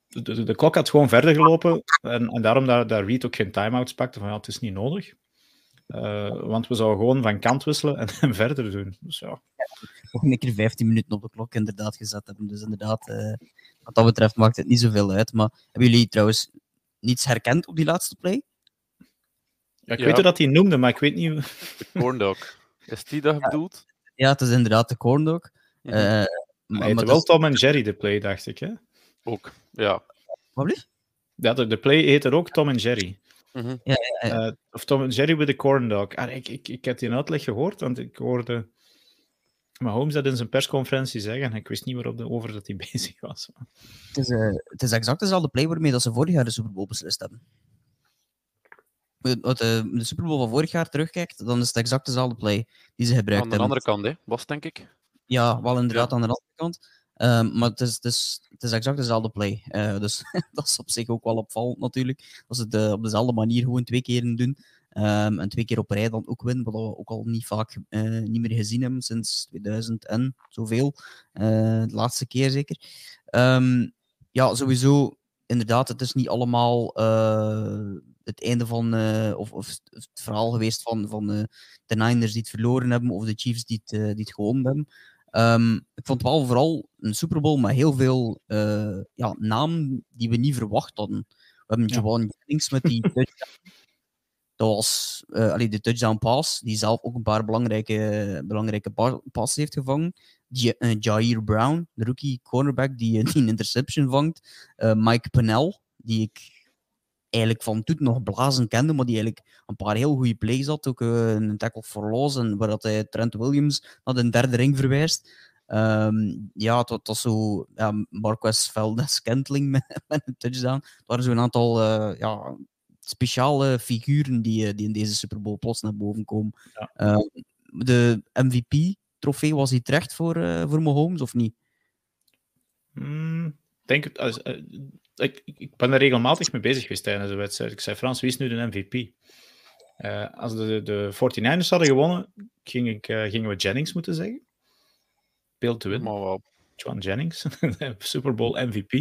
de, de, de, klok had gewoon verder gelopen en, en daarom dat, dat Reed ook geen time-outs pakte van ja, het is niet nodig. Uh, want we zouden gewoon van kant wisselen en, <laughs> en verder doen. Dus ja. Nog een keer 15 minuten op de klok inderdaad gezet hebben. Dus inderdaad, uh, wat dat betreft maakt het niet zoveel uit. Maar hebben jullie trouwens niets herkend op die laatste play? Ja, ik ja. weet dat hij noemde, maar ik weet niet... De corn dog. Is die dat bedoeld? Ja, het is inderdaad de corn dog. Uh, Hij heette wel Tom en Jerry, de play, dacht ik. Hè? Ook, ja. Wat blieft? Ja, de, de play heet er ook Tom en Jerry. Mm -hmm. ja, ja, ja. Uh, of Tom en Jerry with the corn dog. Ah, ik, ik, ik heb die uitleg gehoord, want ik hoorde Mahomes dat in zijn persconferentie zeggen en ik wist niet waarover de, over dat hij <laughs> bezig was. Het is, uh, het is exact dezelfde play waarmee dat ze vorig jaar de Super Bowl beslist hebben. de, de Super Bowl van vorig jaar terugkijkt, dan is het exact dezelfde play die ze gebruikt Aan de andere kant, hè, was denk ik. Ja, wel inderdaad aan de andere kant. Um, maar het is, het, is, het is exact dezelfde play. Uh, dus <laughs> dat is op zich ook wel opvallend natuurlijk. Dat ze het uh, op dezelfde manier gewoon twee keer doen. Um, en twee keer op rij dan ook winnen, wat we ook al niet vaak uh, niet meer gezien hebben sinds 2000 en zoveel. de laatste keer zeker. Um, ja, sowieso, inderdaad, het is niet allemaal het einde van, of, of, het verhaal geweest van, van de Niners die het verloren hebben, of de Chiefs die het, die het gewonnen hebben. Um, ik vond het wel vooral een Super Bowl met heel veel uh, ja, namen die we niet verwacht hadden. We hebben ja. Javon Jennings met die <laughs> touchdown. Dat was uh, allee, de touchdown pass, die zelf ook een paar belangrijke, belangrijke passes heeft gevangen. Die, uh, Jair Brown, de rookie cornerback, die, <laughs> die een interception vangt. Mike Pennell, die ik eigenlijk van toen nog blazen kende, maar die eigenlijk een paar heel goede plays had. Ook uh, een tackle for loss, en waar dat hij Trent Williams naar de derde ring verwijst. Um, ja, het was zo ja, Marquez Veldes Kentling <laughs> met, met, een touchdown. Het waren zo'n aantal uh, ja, speciale figuren die, die in deze Super Bowl plots naar boven komen. Ja. Uh, de MVP-trofee, was hij terecht voor, voor Mahomes of niet? Mm, denk het, als, ik, ik, ben er regelmatig mee bezig geweest tijdens de wedstrijd. Ik zei, Frans, wie is nu de MVP? Uh, als de, de 49ers hadden gewonnen, ging ik, uh, gingen we Jennings moeten zeggen. Beeld te winnen. wow. John Jennings, <laughs> Super Bowl MVP.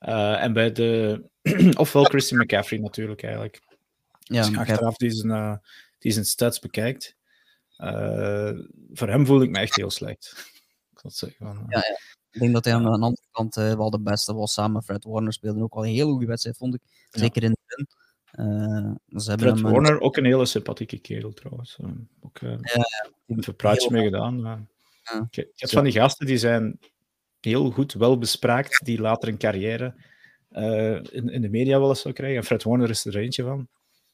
Uh, en bij de... <clears throat> ofwel Christian McCaffrey natuurlijk, eigenlijk. Ja, Als je achteraf die zijn, die zijn stats bekijkt. voor hem voel ik me echt heel slecht. <laughs> Ik zal zeggen. Van, ja, ja. Ik denk dat hij aan de andere kant uh, wel de beste was. Samen Fred Warner speelde ook wel een heel goede wedstrijd, vond ik. Zeker in de begin. Uh, ze Fred Warner, een... ook een hele sympathieke kerel trouwens. Uh, ook uh, ja, even praatjes mee gedaan. Ja. Je, hebt van die gasten die zijn heel goed wel bespraakt, die later een carrière in, in de media wel eens zou krijgen. En Fred Warner is er eentje van.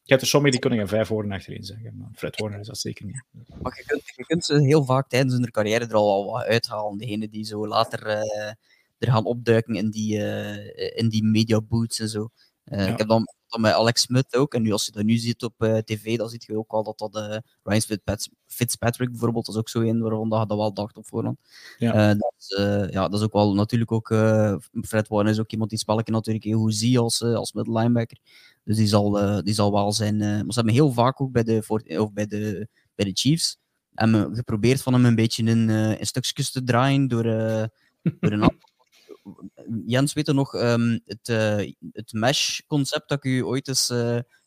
Je hebt er sommigen die kunnen een vijf woorden achterin zeggen, maar Fred Warner is dat zeker niet. Maar je kunt, je kunt ze heel vaak tijdens hun carrière er al wat uithalen. Degene die zo later uh, er gaan opduiken in die, uh, in die media boots en zo. Uh, ja. Ik heb dan, dan met Alex Smith ook. En nu, als je dat nu ziet op tv, dan zie je ook al dat dat Ryan Fitzpatrick bijvoorbeeld, dat is ook zo een waarvan je dat wel dacht op voorhand. Ja. dat, is, ja, dat is ook wel natuurlijk ook. Fred Warner is ook iemand die spelletje natuurlijk heel goed ziet als, als linebacker. Dus die zal, uh, die zal wel zijn. Uh, maar ze hebben heel vaak ook bij de, of bij de, bij de Chiefs hebben geprobeerd van hem een beetje in, uh, in stukjes te draaien door, door een <laughs> Jens weet er nog um, het, het mesh-concept dat ik u ooit eens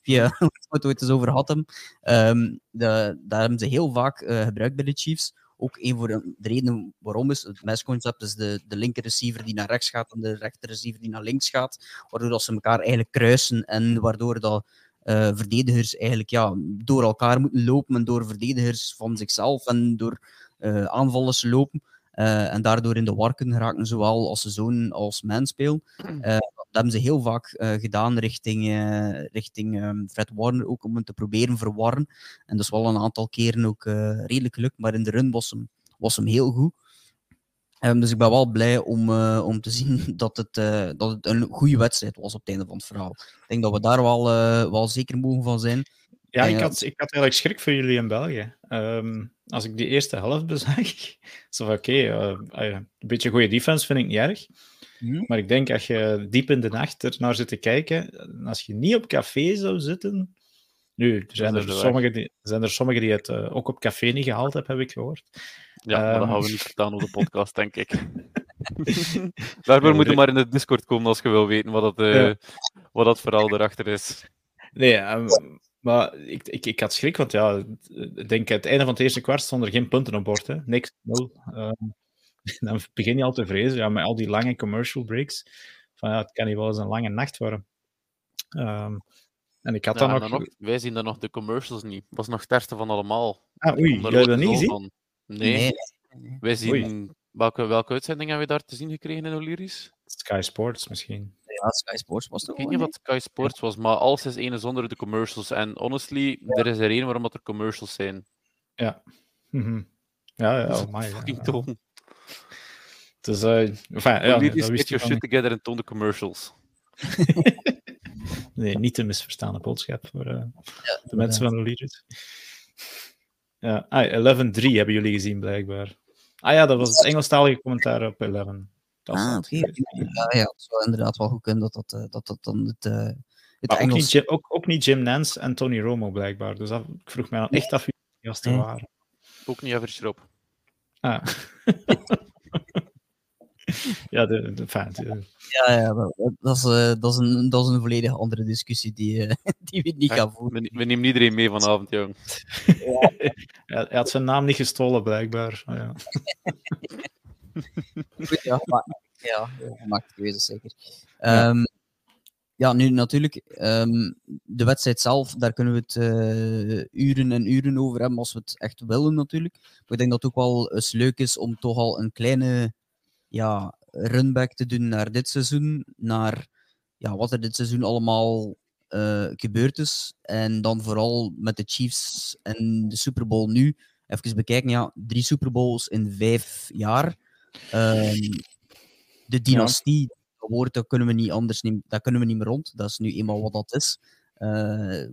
via <laughs> het ooit eens over had. Hem. Um, de, daar hebben ze heel vaak gebruikt bij de Chiefs ook een voor de, de reden waarom is het mesconcept is de, de linker receiver die naar rechts gaat en de rechter receiver die naar links gaat, waardoor dat ze elkaar eigenlijk kruisen en waardoor dat uh, verdedigers eigenlijk ja, door elkaar moeten lopen en door verdedigers van zichzelf en door uh, aanvallers lopen. Uh, en daardoor in de war kunnen geraken, zowel als ze zoon als man spelen. Uh, dat hebben ze heel vaak uh, gedaan richting, richting um, Fred Warner, ook om hem te proberen verwarren. En dat is wel een aantal keren ook redelijk gelukt, maar in de run was hem, was hem heel goed. Um, dus ik ben wel blij om, om te zien <laughs> dat het, dat het een goede wedstrijd was op het einde van het verhaal. Ik denk dat we daar wel, wel zeker mogen van zijn. Ja, ik had, ik had eigenlijk schrik voor jullie in België. Um, als ik die eerste helft bezag, <laughs> zo van oké, okay, uh, een beetje goede defense vind ik niet erg. Mm. Maar ik denk als je diep in de nacht er naar zit te kijken, als je niet op café zou zitten. Nu, er zijn er, sommigen die, zijn er sommigen die het uh, ook op café niet gehaald hebben, heb ik gehoord. Ja, maar um, dat gaan we niet vertellen op de podcast, denk ik. Daarvoor moet je maar in de Discord komen als je wil weten wat dat, ja. wat dat verhaal erachter is. Nee, um, maar ik, ik, ik had schrik, want ja, ik denk het einde van het eerste kwart stond er geen punten op bord. Hè. Niks, nul. Um, <laughs> dan begin je al te vrezen, ja, met al die lange commercial breaks. Van ja, het kan hier wel eens een lange nacht worden. Um, en ik had ja, dan, nog... nog... Wij zien dan nog de commercials niet. Dat was nog het van allemaal. Ah, oei, jij dat niet gezien? Van... Nee. nee. Wij zien... Welke, welke uitzending hebben we daar te zien gekregen in Oliris? Sky Sports misschien ja, Sky Sports was toch Ik weet niet wat Sky Sports was, maar alles is ene zonder de commercials. En honestly, ja. er is er één waarom dat er commercials zijn. Ja. Mm -hmm. Ja, ja, oh my, fucking ja. toon. Dus, uh, enfin, ja, Lyrisch, get your shit together en toon de commercials. <laughs> nee, niet te misverstaande boodschap voor uh, de mensen van de Leaders. Ja, ah, 11-3 hebben jullie gezien, blijkbaar. Ah ja, dat was het Engelstalige commentaar op 11. Dat ah. Ja, ja, het zou inderdaad wel goed kunnen dat dat, dat, dat dan het, uh, het Engels... Ook niet, Jim, ook, ook niet Jim Nance en Tony Romo, blijkbaar. Dus dat, ik vroeg mij dan echt af wie die gasten waren. Ook niet Everschrop. Ah. <laughs> ja, de, de fan. Ja, ja dat, is, uh, dat, is een, dat is een volledig andere discussie die, uh, <laughs> die we niet gaan voeren. We, we, nemen iedereen mee vanavond, jong. <laughs> ja. hij had zijn naam niet gestolen, blijkbaar. Oh, ja. Ja, maar, ja, zeker. Um, ja, nu natuurlijk, um, de wedstrijd zelf, daar kunnen we het uh, uren en uren over hebben als we het echt willen natuurlijk. Maar ik denk dat het ook wel eens leuk is om toch al een kleine ja, runback te doen naar dit seizoen, naar ja, wat er dit seizoen allemaal uh, gebeurd is. En dan vooral met de Chiefs en de Super Bowl nu. Even bekijken, ja, drie Super Bowls in vijf jaar. Um, de dynastie, dat woord, dat kunnen we niet anders nemen, dat kunnen we niet meer rond. Dat is nu eenmaal wat dat is. Uh,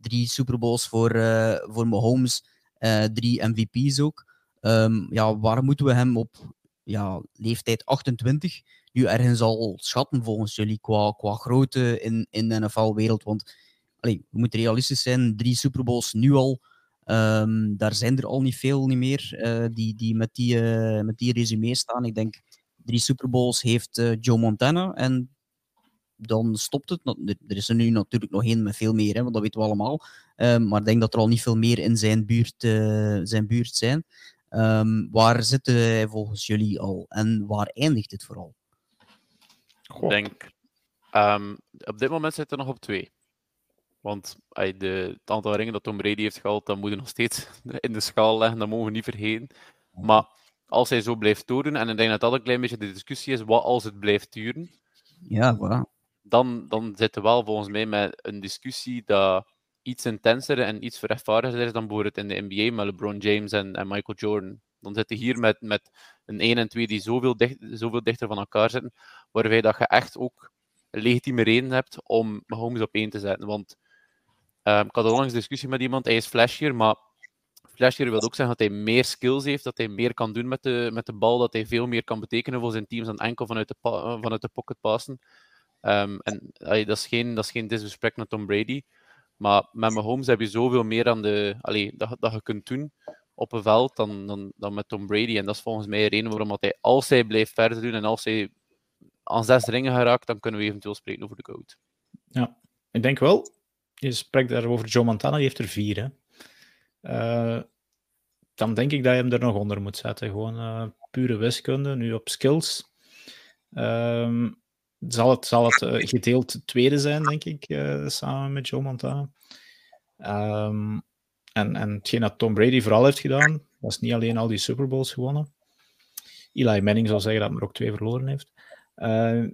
drie Super Bowls voor, uh, voor Mahomes, uh, drie MVP's ook. Um, ja, waar moeten we hem op ja, leeftijd 28 nu ergens al schatten volgens jullie qua, qua grootte in, in de NFL-wereld? Want allee, we moeten realistisch zijn, drie Super Bowls nu al. Um, daar zijn er al niet veel niet meer uh, die, die met die, uh, met die resume staan. Ik denk drie Super Bowls heeft uh, Joe Montana en dan stopt het. Er is er nu natuurlijk nog één met veel meer, hè, want dat weten we allemaal. Um, maar ik denk dat er al niet veel meer in zijn buurt, zijn buurt zijn. Um, waar zit hij volgens jullie al en waar eindigt het vooral? Ik denk, op dit moment zit er nog op twee. Want de, het aantal ringen dat Tom Brady heeft gehaald, dat moet je nog steeds <laughs> in de schaal leggen, dat mogen we niet vergeten. Maar als hij zo blijft doordoen, en ik denk dat dat een klein beetje de discussie is, wat als het blijft duren? Ja, voilà. Dan, dan zitten we wel volgens mij met een discussie dat iets intenser en iets verrechtvaardiger is dan bijvoorbeeld in de NBA met LeBron James en, en Michael Jordan. Dan zit je hier met, met een 1 en 2 die zoveel, dicht, zoveel dichter van elkaar zitten, waarbij dat je echt ook een legitieme reden hebt om Mahomes op 1 te zetten. Want uh, ik had onlangs een discussie met iemand, hij is flashier, maar flashier wil ook zeggen dat hij meer skills heeft, dat hij meer kan doen met de, met de bal, dat hij veel meer kan betekenen voor zijn teams dan enkel vanuit de, vanuit de pocket passen. Um, en dat, is geen, dat is geen disrespect naar Tom Brady. Maar met Mahomes heb je zoveel meer aan de, allee, dat, dat je kunt doen op een veld dan, dan, dan met Tom Brady. En dat is volgens mij de reden waarom hij, als hij blijft verder doen en als hij aan zes ringen geraakt, dan kunnen we eventueel spreken over de GOAT. Ja, ik denk wel. Je spreekt daar over Joe Montana, die heeft er vier. Hè? Uh, dan denk ik dat je hem er nog onder moet zetten. Gewoon uh, pure wiskunde, nu op skills. Um, zal het, zal het uh, gedeeld tweede zijn, denk ik, samen met Joe Montana. Um, en, en hetgeen dat Tom Brady vooral heeft gedaan, was niet alleen al die Super Bowls gewonnen. Eli Manning zal zeggen dat hij er ook twee verloren heeft. Uh,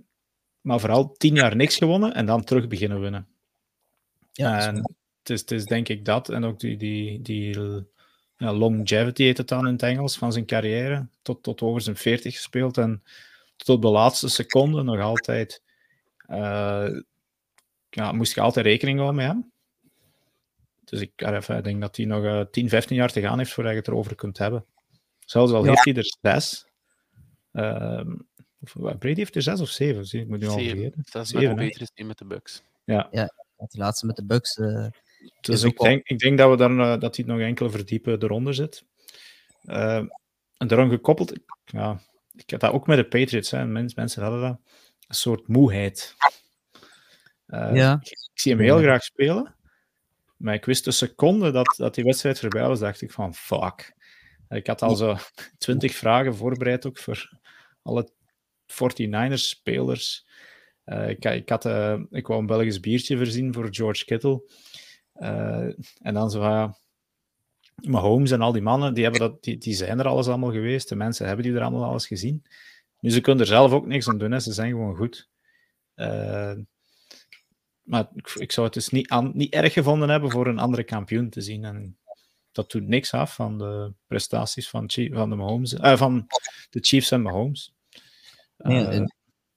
maar vooral tien jaar niks gewonnen en dan terug beginnen winnen. Ja, en het is, het is denk ik dat. En ook die, die, die ja, longevity heet het dan in het Engels, van zijn carrière. Tot, tot over zijn veertig gespeeld. En tot de laatste seconde nog altijd. Uh, ja, moest je altijd rekening houden met hem. Dus ik, even, ik denk dat hij nog uh, 10, 15 jaar te gaan heeft voordat je het erover kunt hebben. Zelfs al ja. heeft hij er zes. Uh, Brady heeft er zes of zeven, ik moet nu al vergeten. Dat is zeven, beter is met de Bucks. Ja. ja, die laatste met de Bucks. Dus ik, denk, ik denk dat, we dan, uh, dat hij nog enkele verdiepen eronder zit. Uh, en daarom gekoppeld, ja, ik had dat ook met de Patriots. Hè. Mensen, mensen hadden dat. Een soort moeheid. Uh, ja. ik, ik, zie hem heel graag spelen. Maar ik wist een seconde dat, dat die wedstrijd voorbij was, dacht ik van fuck. Ik had al zo twintig vragen voorbereid ook voor alle 49ers spelers. Uh, ik, ik, had, uh, ik wou een Belgisch biertje voorzien voor George Kittle. Uh, en dan zo van, Mahomes en al die mannen, die, hebben dat, die, die zijn er alles allemaal geweest. De mensen hebben die er allemaal alles gezien. Nu, ze kunnen er zelf ook niks aan doen. Hè. Ze zijn gewoon goed. Maar ik, ik, zou het dus niet, aan, niet erg gevonden hebben voor een andere kampioen te zien. En dat doet niks af van de prestaties van, van, de, Mahomes, van de Chiefs en Mahomes. Nee,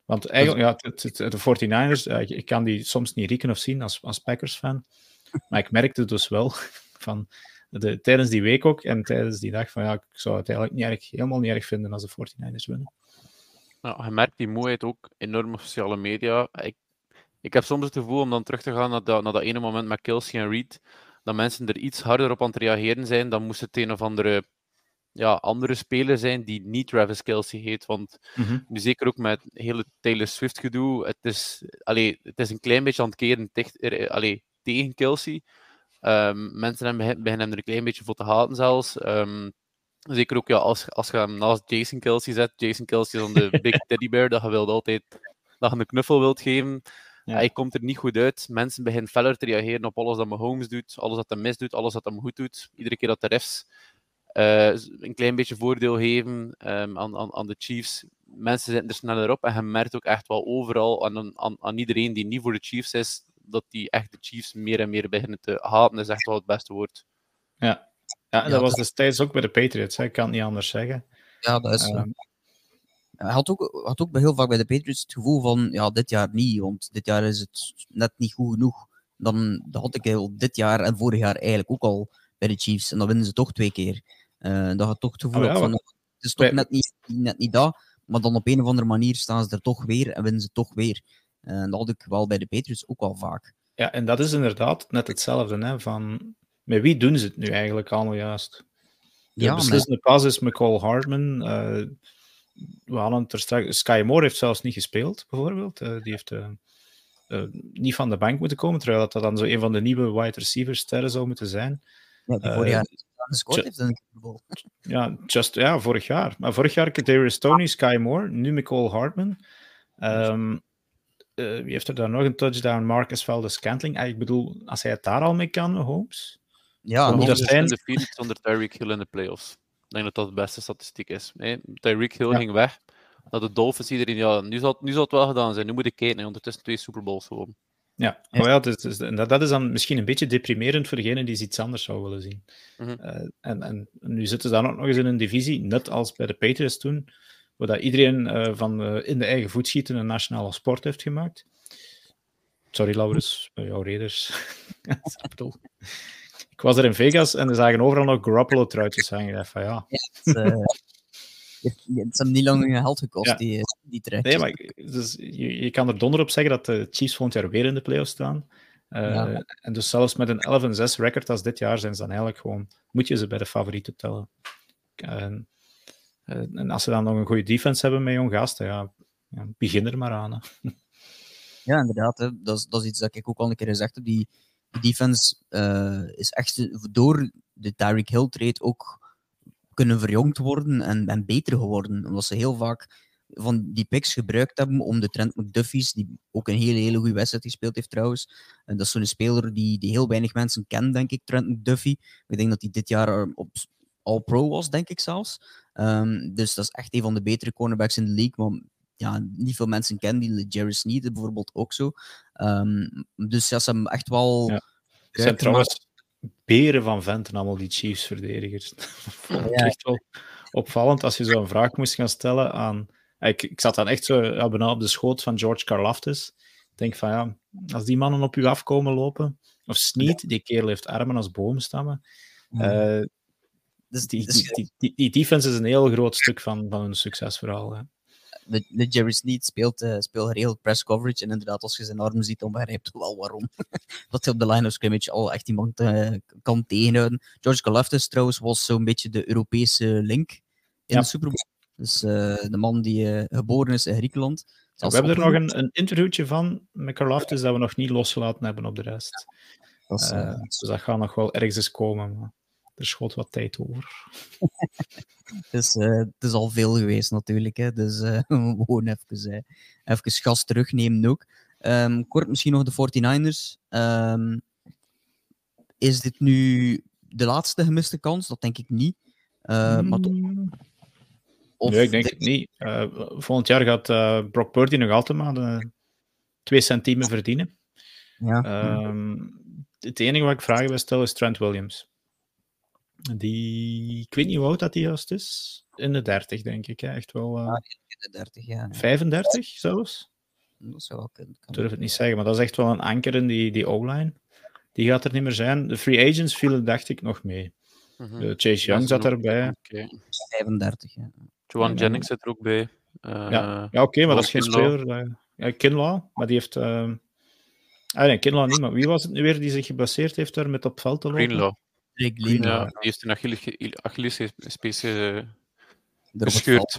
Want eigenlijk, ja, de 49ers, ik kan die soms niet rieken of zien als, als Packers-fan. <laughs> Maar ik merkte dus wel <laughs> van de, tijdens die week ook en tijdens die dag van ja, ik zou het eigenlijk niet erg, helemaal niet erg vinden als de 49ers winnen. Ja, je merkt die moeheid ook enorm op sociale media. Ik, ik heb soms het gevoel om dan terug te gaan naar dat, naar dat ene moment met Kelsey en Reed, dat mensen er iets harder op aan het reageren zijn, dan moest het een of andere ja, andere speler zijn die niet Travis Kelsey heet. Want nu zeker ook met het hele Taylor Swift gedoe, het is, allee, het is een klein beetje aan het keren er- allee, tegen Kelsey. Ehm, mensen beginnen hem er een klein beetje voor te haten zelfs. Ehm, zeker ook ja, als, als je hem naast Jason Kelsey zet. Jason Kelsey is dan de <laughs> big teddy bear, dat je wilt altijd dat je een knuffel wilt geven. Ja. Hij komt er niet goed uit. Mensen beginnen feller te reageren op alles dat Mahomes doet, alles dat hij misdoet, alles dat hij goed doet. Iedere keer dat de refs een klein beetje voordeel geven ehm, aan, aan, aan de Chiefs. Mensen zitten er sneller op en je merkt ook echt wel overal aan, aan, aan iedereen die niet voor de Chiefs is, dat die echt de Chiefs meer en meer beginnen te haten, is echt wel het beste woord. Ja, ja en Ja, dat was dat- destijds ook bij de Patriots, hè. ik kan het niet anders zeggen. Ja, dat is. Ehm, Hij had ook, had ook bij heel vaak bij de Patriots het gevoel van, ja, dit jaar niet, want dit jaar is het net niet goed genoeg. Dan dat had ik heel dit jaar en vorig jaar eigenlijk ook al bij de Chiefs. En dan winnen ze toch twee keer. Eh dat had toch het gevoel Oh ja, van, het is toch net niet, net niet dat, maar dan op een of andere manier staan ze er toch weer en winnen ze toch weer. Eh, dat had ik wel bij de Patriots ook wel vaak. Ja, en dat is inderdaad net hetzelfde. Hè, van, met wie doen ze het nu eigenlijk allemaal juist? De Ja, maar- beslissende pas is McCall Hardman. eh, we hadden het er straks... Sky Moore heeft zelfs niet gespeeld, bijvoorbeeld. Die heeft niet van de bank moeten komen, terwijl dat dan zo een van de nieuwe wide receivers sterren zou moeten zijn. Ja, die vorig jaar gescoord heeft in de Super Bowl. Ja, just, ja, vorig jaar. Maar vorig jaar Kadarius Tony, Sky Moore, nu McCall Hardman. Ehm, eh, wie heeft er dan nog een touchdown? Marcus Valdez-Scantling. Ah, ik bedoel, als hij het daar al mee kan, Holmes... Ja, moet dat is zijn? de Phoenix zonder Tyreek Hill in de playoffs. Ik denk dat dat de beste statistiek is. Nee, Tyreek Hill Ja. ging weg. Dat de Dolphins iedereen, ja, nu zal, het- nu zal het wel gedaan zijn. Nu moet ik kijken, hè, ondertussen twee Super Bowls gewoon. Ja, Ja. maar ja, is- is- en dat, dat is dan misschien een beetje deprimerend voor degene die iets anders zou willen zien. Mhm. Eh, en, en nu zitten ze dan ook nog eens in een divisie, net als bij de Patriots toen, waar dat iedereen eh, van eh, in de eigen voet schieten een nationale sport heeft gemaakt. Sorry, Laurens, bij jouw Raiders. <laughs> Ik was er in Vegas en er zagen overal nog Garoppolo-truitjes hangen. Ik dacht van ja, Het, <laughs> het, het heeft niet lang geld gekost, Ja. die, die. Nee, maar dus je, je kan er donder op zeggen dat de Chiefs volgend jaar weer in de playoffs staan. Eh, Ja. En dus zelfs met een 11 en 6 record als dit jaar zijn ze dan eigenlijk gewoon, moet je ze bij de favorieten tellen. En, eh, en als ze dan nog een goede defense hebben met jong gasten, ja, begin er maar aan. Hè. Ja, inderdaad. Hè. Dat, is, dat is iets dat ik ook al een keer gezegd heb. Die, die defense eh, is echt door de Tyreek Hill trade ook kunnen verjongd worden en, en beter geworden. Omdat ze heel vaak van die picks gebruikt hebben om de Trent McDuffie's, die ook een hele, hele goede wedstrijd gespeeld heeft trouwens. En dat is zo'n speler die, die heel weinig mensen kennen, denk ik, Trent McDuffie. Ik denk dat hij dit jaar op All-Pro was, denk ik zelfs. Ehm, dus dat is echt een van de betere cornerbacks in de league. Maar ja, niet veel mensen kennen die. Jerry Sneed bijvoorbeeld ook zo. Ehm, dus ja, ze hebben echt wel... Ja. Zijn trouwens beren van venten, allemaal die Chiefs-verdedigers. <laughs> Ja. echt wel opvallend als je zo'n vraag moest gaan stellen aan... Ik, ik zat dan echt zo ja, bijna op de schoot van George Karlaftis. Ik denk van ja, als die mannen op u afkomen lopen, of Sneed, die kerel heeft armen als boomstammen. Ja. Eh, Dus- die, dus die, die, die, defense is een heel groot stuk van, van hun succesverhaal. Hè. de, de Jerry Sneed speelt, eh speelt geregeld press coverage. En inderdaad, als je zijn armen ziet, dan begrijp je wel waarom. <laughs> dat hij op de line of scrimmage al echt iemand eh, kan tegenhouden. George Kalafdis trouwens was zo'n beetje de Europese link in Ja. de Super Bowl. Dus eh, de man die eh, geboren is in Griekenland. we hebben er nog een, een interviewtje van met Karlaftis dat we nog niet losgelaten hebben op de rest. Dat is, eh, Eh, dus dat gaat nog wel ergens eens komen. Maar er schoot wat tijd over. <laughs> het, is, eh, het is al veel geweest natuurlijk. Hè. Dus eh, <laughs> gewoon even, eh, even gas terugnemen ook. Ehm, kort misschien nog de 49ers. Ehm, is dit nu de laatste gemiste kans? Dat denk ik niet. Eh, maar toch- of nee, ik denk het niet. Eh, volgend jaar gaat eh, Brock Purdy nog altijd maar de twee centimen verdienen. Ja. Ehm, het enige wat ik vragen wil stellen is Trent Williams. Die, ik weet niet hoe oud dat hij juist is. In de 30, denk ik. Hè. Echt wel. eh, 30, ja. 35 zelfs? Dat zou wel kunnen. Ik durf het niet zeggen, maar dat is echt wel een anker in die, die O-line. Die gaat er niet meer zijn. De free agents vielen, dacht ik, nog mee. Mhm. Uh, Chase Young zat erbij. Oké. 35, ja. Joan Ja, Jennings zit er ook bij. Eh, Ja, ja oké, maar dat is geen speler. eh, Ja, Kinlaw, maar die heeft... ehm Ah nee, Kinlaw niet, maar wie was het nu weer die zich geblesseerd heeft daar met op veld te lopen? Greenlaw. Greenlaw. Ja, die heeft een Achilles- Achillespees eh, erop gescheurd.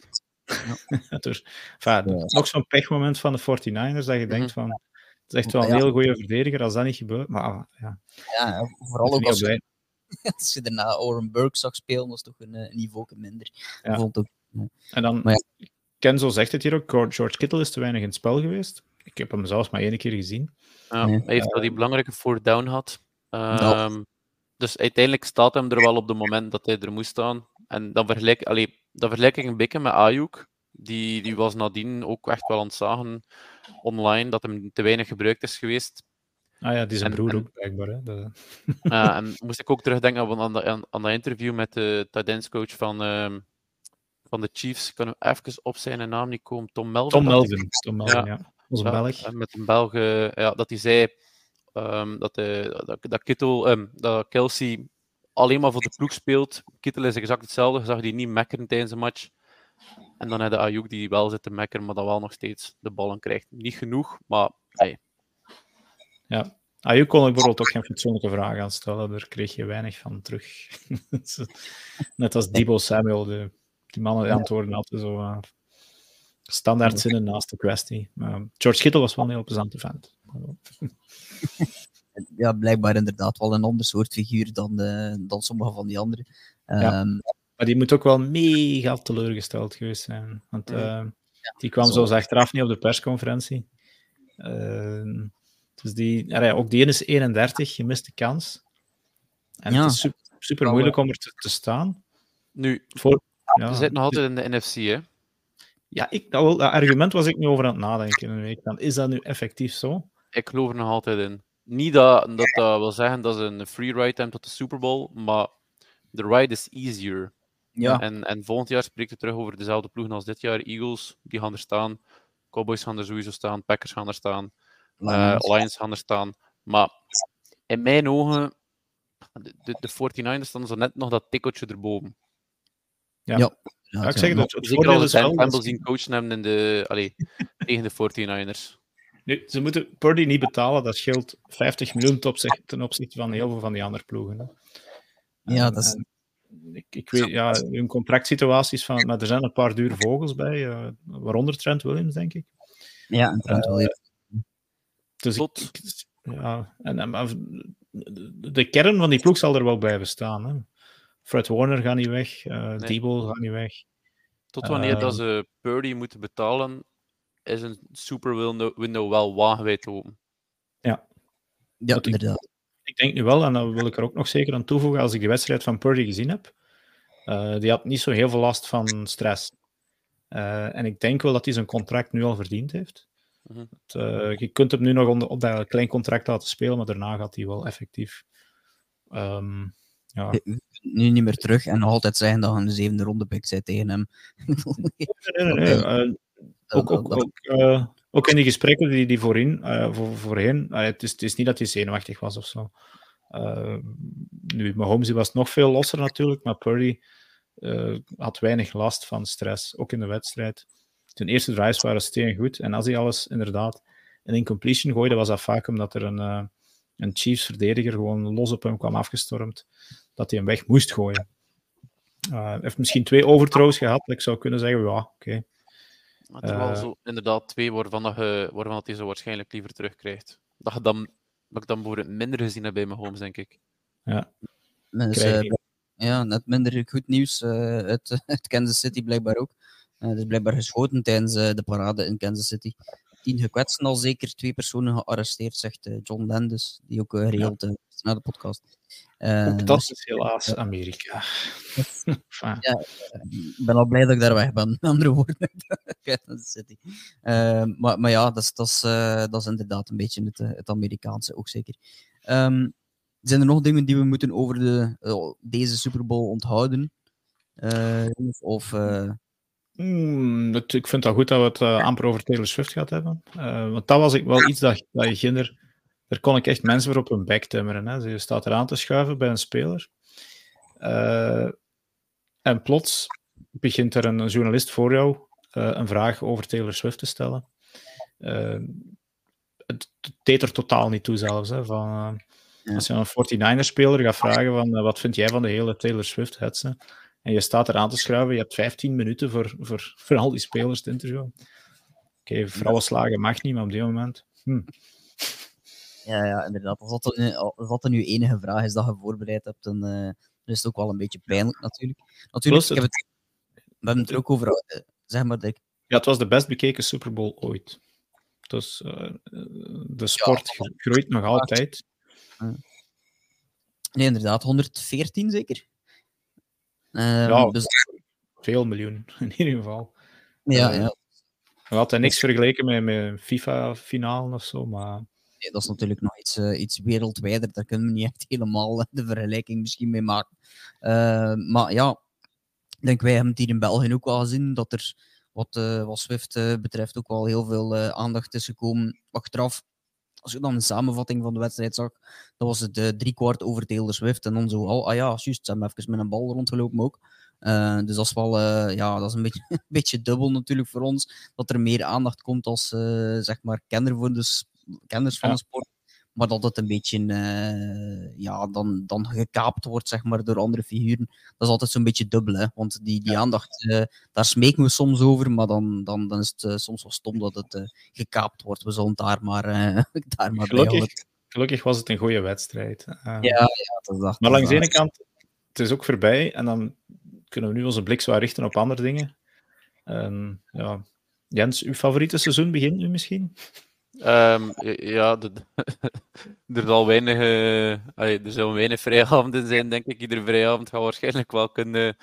Ja, <laughs> dus, enfin, Ja. Nog zo'n pechmoment van de 49ers dat je denkt van... Het is echt wel een Ja. heel goede verdediger als dat niet gebeurt. Maar ah, ja, Ja, vooral ook als, <laughs> als je daarna Oren Burke zag spelen, was toch een, eh, niveau minder. Ja. Ik vond het ook En dan, Kenzo zegt het hier ook, George Kittle is te weinig in het spel geweest. Ik heb hem zelfs maar één keer gezien. Ja, Nee. hij heeft wel die belangrijke fourth down had. Ehm, Dus uiteindelijk staat hem er wel op het moment dat hij er moest staan. En dan vergelijk, allee, dan vergelijk ik een beetje met Ayuk. Die, die was nadien ook echt wel aan het zagen online dat hem te weinig gebruikt is geweest. Ah ja, die is een En- broer en- ook, blijkbaar. Hè? Dat- en moest ik ook terugdenken aan, aan, dat- aan, aan dat interview met de tight ends coach van, ehm, van de Chiefs. Ik kan hem even op zijn naam niet komen. Tom Melvin. Tom dacht ik. Melvin. Tom Melvin, ja. Onze Ja, Belg. en Met een Belg, eh, ja, dat hij zei ehm, dat, de, dat, dat, Kittel, ehm, dat Kelsey alleen maar voor de ploeg speelt. Kittel is exact hetzelfde. Je zag die niet mekkeren tijdens een match. En dan heb je Ayuk die wel zit te mekkeren, maar dan wel nog steeds de ballen krijgt. Niet genoeg, maar hey, Ja. Ayuk kon ik bijvoorbeeld ook geen fatsoenlijke vragen aan stellen. Daar kreeg je weinig van terug. <laughs> Net als Debo Samuel, de, die mannen antwoorden hadden zo eh, standaard zinnen naast de kwestie. Maar George Kittle was wel een heel plezante vent. <laughs> Ja, blijkbaar inderdaad wel een ander soort figuur dan, eh, dan sommige van die anderen. Ja. Ehm, Maar die moet ook wel mega teleurgesteld geweest zijn. Want eh, die kwam zo. zoals achteraf niet op de persconferentie. Eh, dus die, allee, ook die ene is 31, je mist de kans. En Ja. het is super, super moeilijk om er te, te staan. nu, Voor, ja, we zitten nog altijd in de NFC, hè? ja, ik, dat, wel- dat argument was ik nu over aan het nadenken een week. Dan, is dat nu effectief zo? Ik geloof er nog altijd in. Niet dat dat, dat wil zeggen dat ze een free ride hebben tot de Super Bowl, maar de ride is easier. ja, En, en volgend jaar spreekt het terug over dezelfde ploegen als dit jaar. Eagles, die gaan er staan. Cowboys gaan er sowieso staan. Packers gaan er staan. eh Lions. Lions gaan er staan. Maar in mijn ogen, de, de, de 49ers staan zo net nog dat tikkeltje erboven. Ja. Ja. Ja, ik zeg het, het Zeker voordeel als is we wel... Dat Campbell zien coachen hebben in de, allee, <laughs> tegen de 49ers. Nu, ze moeten Purdy niet betalen, dat scheelt 50 miljoen ten opzichte, ten opzichte van heel veel van die andere ploegen. Hè. Ja, En- dat is- ik, ik weet, ja, hun contractsituaties van, maar er zijn een paar dure vogels bij, eh, waaronder Trent Williams, denk ik. ja, en Trent Williams. Dus Tot- ik- ja, en, de kern van die ploeg zal er wel blijven staan. Hè. Fred Warner gaat niet weg, eh Nee. Debo gaat niet weg. Tot wanneer dat Ehm. ze Purdy moeten betalen, is een super window, window wel wagenwijd open. Ja, ik- inderdaad. Ik denk nu wel, en dan wil ik er ook nog zeker aan toevoegen, als ik de wedstrijd van Purdy gezien heb, eh, die had niet zo heel veel last van stress. Eh, en ik denk wel dat hij zijn contract nu al verdiend heeft. Mhm. Eh, je kunt hem nu nog onder, op dat klein contract laten spelen, maar daarna gaat hij wel effectief. ehm, ja. Nu niet meer terug en nog altijd zeggen dat je een zevende ronde pick bent tegen hem. <laughs> Nee, nee, nee, eh, Dat- ook, ook, ook, eh, ook in die gesprekken die, die voorin, eh, voor, voorheen, eh, het, is, het is niet dat hij zenuwachtig was of zo. Eh, nu, Mahomes was nog veel losser natuurlijk, maar Purdy eh, had weinig last van stress, ook in de wedstrijd. Zijn eerste drives waren steen goed en als hij alles inderdaad een incompletion gooide, was dat vaak omdat er een, eh, een Chiefs verdediger gewoon los op hem kwam afgestormd, dat hij hem weg moest gooien. Eh, Hij heeft misschien twee overthrows gehad, ik zou kunnen zeggen, ja, oké. Maar het er wel Eh. zo, inderdaad twee waarvan, dat je, waarvan dat hij zo waarschijnlijk liever terugkrijgt. Dat, je dan, dat ik dan bijvoorbeeld minder gezien heb bij mijn homes, denk ik. Dus, Krijg eh, ja, net minder goed nieuws eh, uit, <laughs> uit Kansas City blijkbaar ook. Eh, er is blijkbaar geschoten tijdens de parade in Kansas City. Tien gekwetsten al zeker, twee personen gearresteerd, zegt eh, John Landis, die ook uh, geregeld uh, is naar de podcast. Eh, Ook dat dus, is helaas Amerika. <laughs> Enfin, ik ben al blij dat ik daar weg ben, <laughs> andere woorden. <laughs> City. Eh, maar, maar ja, dat is, dat, is, eh, dat is inderdaad een beetje het, eh, het Amerikaanse ook zeker. Ehm, zijn er nog dingen die we moeten over de, eh, deze Super Bowl onthouden? Eh, of eh, Hmm, ik vind het wel goed dat we het uh, amper over Taylor Swift gehad hebben. Uh, want dat was ik wel iets dat, dat je ginder... Daar kon ik echt mensen voor op hun bek timmeren. Hè. Je staat eraan te schuiven bij een speler. Uh, en plots begint er een journalist voor jou een vraag over Taylor Swift te stellen. het deed er totaal niet toe zelfs. Hè, van, Als je een 49er-speler gaat vragen van wat vind jij van de hele Taylor Swift-hetze en je staat eraan te schuiven, je hebt 15 minuten voor, voor, voor al die spelers te interviewen. Oké, okay, vrouwenslagen mag niet, maar op dit moment... Hm. Ja, ja, inderdaad. Als dat, als dat nu enige vraag is dat je voorbereid hebt, dan, uh, is het ook wel een beetje pijnlijk natuurlijk. Natuurlijk, ik heb het, we hebben het er ook over... Uh, zeg maar, dat Ja, het was de best bekeken Super Bowl ooit. Dus uh, de sport ja, groeit nog altijd. Nee, inderdaad. 114 zeker? Um, ja, dus... veel miljoen <laughs> in ieder geval. Ja, ja. We hadden niks vergeleken met, met FIFA-finalen of zo, maar... Nee, dat is natuurlijk nog iets, uh, iets wereldwijder. Daar kunnen we niet echt helemaal de vergelijking misschien mee maken. Uh, maar ja, ik denk wij hebben het hier in België ook wel gezien dat er wat, uh, wat Swift betreft ook wel heel veel aandacht is gekomen achteraf als je dan een samenvatting van de wedstrijd zag, dan was het uh, drie kwart over Taylor Swift. En dan zo, oh, ah ja, juist, ze hebben even met een bal rondgelopen ook. Uh, dus dat is wel, uh, ja, dat is een beetje, <laughs> een beetje dubbel natuurlijk voor ons. Dat er meer aandacht komt als, zeg maar, kenner voor de, kenners van ja. de sport maar dat het een beetje uh, ja, dan, dan gekaapt wordt zeg maar, door andere figuren. Dat is altijd zo'n beetje dubbel, hè? want die, die aandacht, uh, daar smeken we soms over, maar dan, dan, dan is het uh, soms wel stom dat het gekaapt wordt. We zullen daar maar, <laughs> daar maar gelukkig, gelukkig was het een goede wedstrijd. ja, ja, dat dacht Maar langs de ene kant, het is ook voorbij en dan kunnen we nu onze blik zo richten op andere dingen. En, ja, Jens, uw favoriete seizoen begint nu misschien? Um, ja, de, <laughs> er zal weinig, uh, er zullen weinig vrijavonden zijn, denk ik. Iedere vrijavond gaat waarschijnlijk wel kunnen,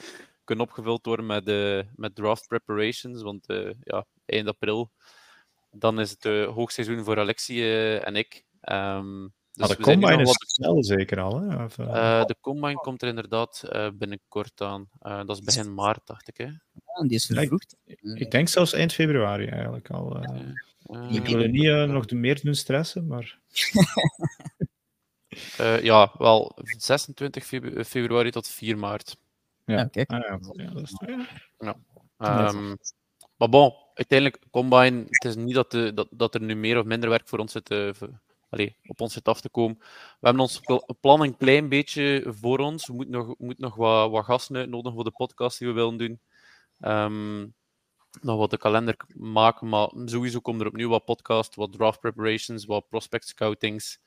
kunnen opgevuld worden met, uh, met draft preparations. Want uh, ja, eind april, dan is het hoogseizoen voor Alexie en ik. Um, dus ah, de combine is wat... snel zeker al, hè? Of, de combine komt er inderdaad binnenkort aan. dat is begin maart, dacht ik. Hè? Ja, die is vervroegd. Ik, ik, denk zelfs eind februari eigenlijk al. Uh, ik wil niet uh, nog meer doen stressen, maar. uh, <laughs> ja, wel 26 februari tot 4 maart. Ja, ja kijk. Ah, ja. ja, dat is ja. Um, maar bon, uiteindelijk, Combine, het is niet dat, de, dat, dat er nu meer of minder werk voor ons zit, uh, allee, op ons zit af te komen. We hebben ons plan een klein beetje voor ons. We moeten nog, moeten nog wat, wat gasten uitnodigen voor de podcast die we willen doen. Um, nog wat de kalender maken, maar sowieso komen er opnieuw wat podcasts, wat draft preparations, wat prospect scoutings,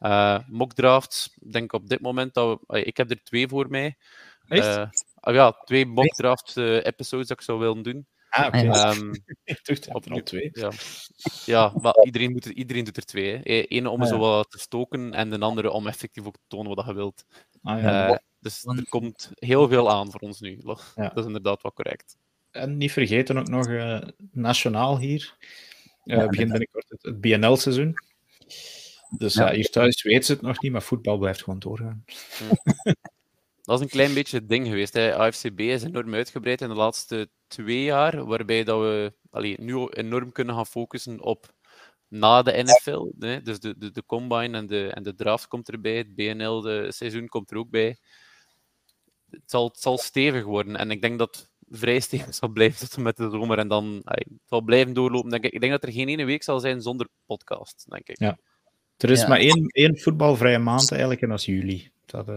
uh, mock drafts. Ik denk op dit moment dat we, ik heb er twee voor mij. Uh, oh ja, twee mock draft uh, episodes dat ik zou willen doen. Ah, oké. Okay. Um, <laughs> opnieuw twee. Ja, ja maar iedereen, moet er, iedereen doet er twee. Hè. Eén om ah, ja. zo wat te stoken en de andere om effectief ook te tonen wat je wilt. Ah, ja. dus er komt heel veel aan voor ons nu. Dat is inderdaad wel correct en niet vergeten ook nog uh, nationaal hier. Uh, ja, begint binnenkort het, het BNL-seizoen. Dus ja. hier thuis weten ze het nog niet, maar voetbal blijft gewoon doorgaan. Dat is een klein beetje het ding geweest. Hè. AFCB is enorm uitgebreid in de laatste twee jaar, waarbij dat we allee, nu enorm kunnen gaan focussen op na de NFL. Hè. Dus de, de, de combine en de, en de draft komt erbij, het BNL-seizoen komt er ook bij. Het zal, het zal stevig worden. En ik denk dat vrij stevig <laughs> zal blijven tot met de zomer. En dan ay, zal blijven doorlopen. Denk ik. ik denk dat er geen ene week zal zijn zonder podcast, denk ik. Ja. Er is ja. maar één, één voetbalvrije maand eigenlijk, en dat is juli. Dat, uh...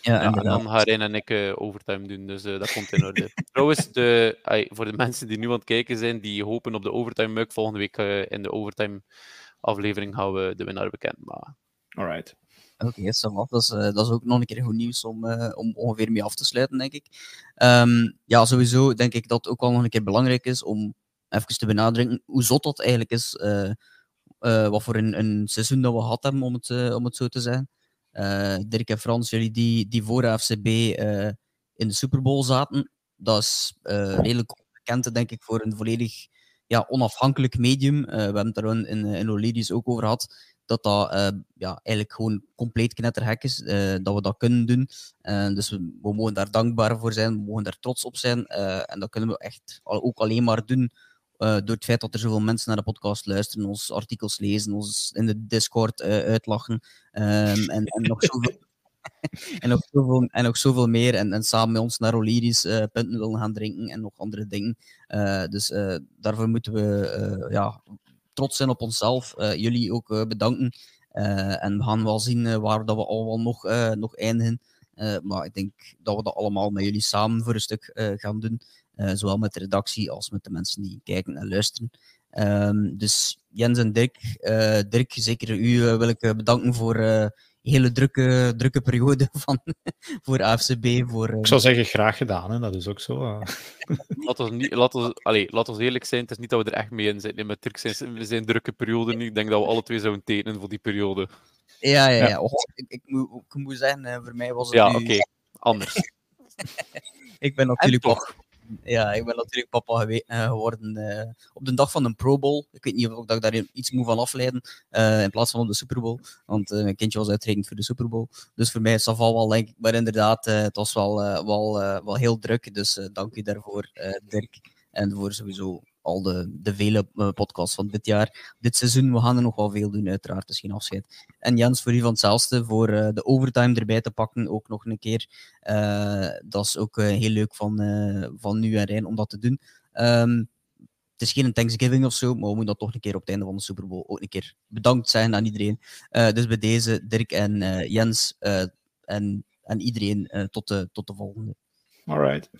ja, ja, en dan gaan Rijn en ik uh, overtime doen, dus uh, dat komt in orde. <laughs> Trouwens, de, ay, voor de mensen die nu aan het kijken zijn, die hopen op de overtime muk, volgende week in de overtime aflevering gaan we de winnaar bekendmaken. Alright. Oké, okay, dat, is, uh, dat is ook nog een keer goed nieuws om, uh, om ongeveer mee af te sluiten, denk ik. Um, ja, sowieso denk ik dat het ook wel nog een keer belangrijk is om even te benadrukken hoe zot dat eigenlijk is. Uh, wat voor een, een, seizoen dat we gehad hebben, om het, om het zo te zeggen. Dirk en Frans, jullie die, die voor FCB in de Super Bowl zaten, dat is redelijk bekend, denk ik, voor een volledig ja, onafhankelijk medium. we hebben het er in, in, ook over gehad dat dat ja, eigenlijk gewoon compleet knetterhek is, dat we dat kunnen doen. dus we, we, mogen daar dankbaar voor zijn, we mogen daar trots op zijn. en dat kunnen we echt ook alleen maar doen door het feit dat er zoveel mensen naar de podcast luisteren, ons artikels lezen, ons in de Discord uitlachen um, en, <laughs> en nog zoveel en, nog zoveel, meer. En, en samen met ons naar uh, punten willen gaan drinken en nog andere dingen. Dus daarvoor moeten we ja, trots zijn op onszelf. jullie ook bedanken. en we gaan wel zien waar dat we allemaal nog, nog eindigen. maar ik denk dat we dat allemaal met jullie samen voor een stuk gaan doen. zowel met de redactie als met de mensen die kijken en luisteren. Um, dus Jens en Dirk, Dirk, zeker u wil ik bedanken voor hele drukke, drukke periode <laughs> van, voor AFCB. Voor, Ik zou zeggen, graag gedaan, hè? dat is ook zo. Uh. <laughs> laat, ons niet, laat, ons, allez, laat ons eerlijk zijn, het is niet dat we er echt mee in zitten. Met Turk zijn, zijn drukke periode nu. Ik denk dat we alle twee zouden tekenen voor die periode. Ja, ja, ja. Och, ik, ik, moet, ik moet zeggen, eh, voor mij was het Ja, oké. Okay. <laughs> Anders. ik ben natuurlijk toch ja, ik ben natuurlijk papa eh, geworden uh, op de dag van een Pro Bowl. Ik weet niet of ik daar iets moet van afleiden, uh, in plaats van op de Super Bowl. Want mijn kindje was uitgerekend voor de Super Bowl. Dus voor mij is dat wel denk ik. Maar inderdaad, het was wel, wel, wel heel druk. Dus dank u daarvoor, Dirk. En voor sowieso al de, de vele uh, podcasts van dit jaar. Dit seizoen, we gaan er nog wel veel doen, uiteraard. is geen afscheid. En Jens, voor u van hetzelfde, voor uh, de overtime erbij te pakken, ook nog een keer. Uh, dat is ook heel leuk van, van nu en Rijn om dat te doen. Um, het is geen Thanksgiving of zo, maar we moeten dat toch een keer op het einde van de Super Bowl ook een keer bedankt zijn aan iedereen. dus bij deze, Dirk en Jens en, en iedereen, tot, de, tot de volgende. All right.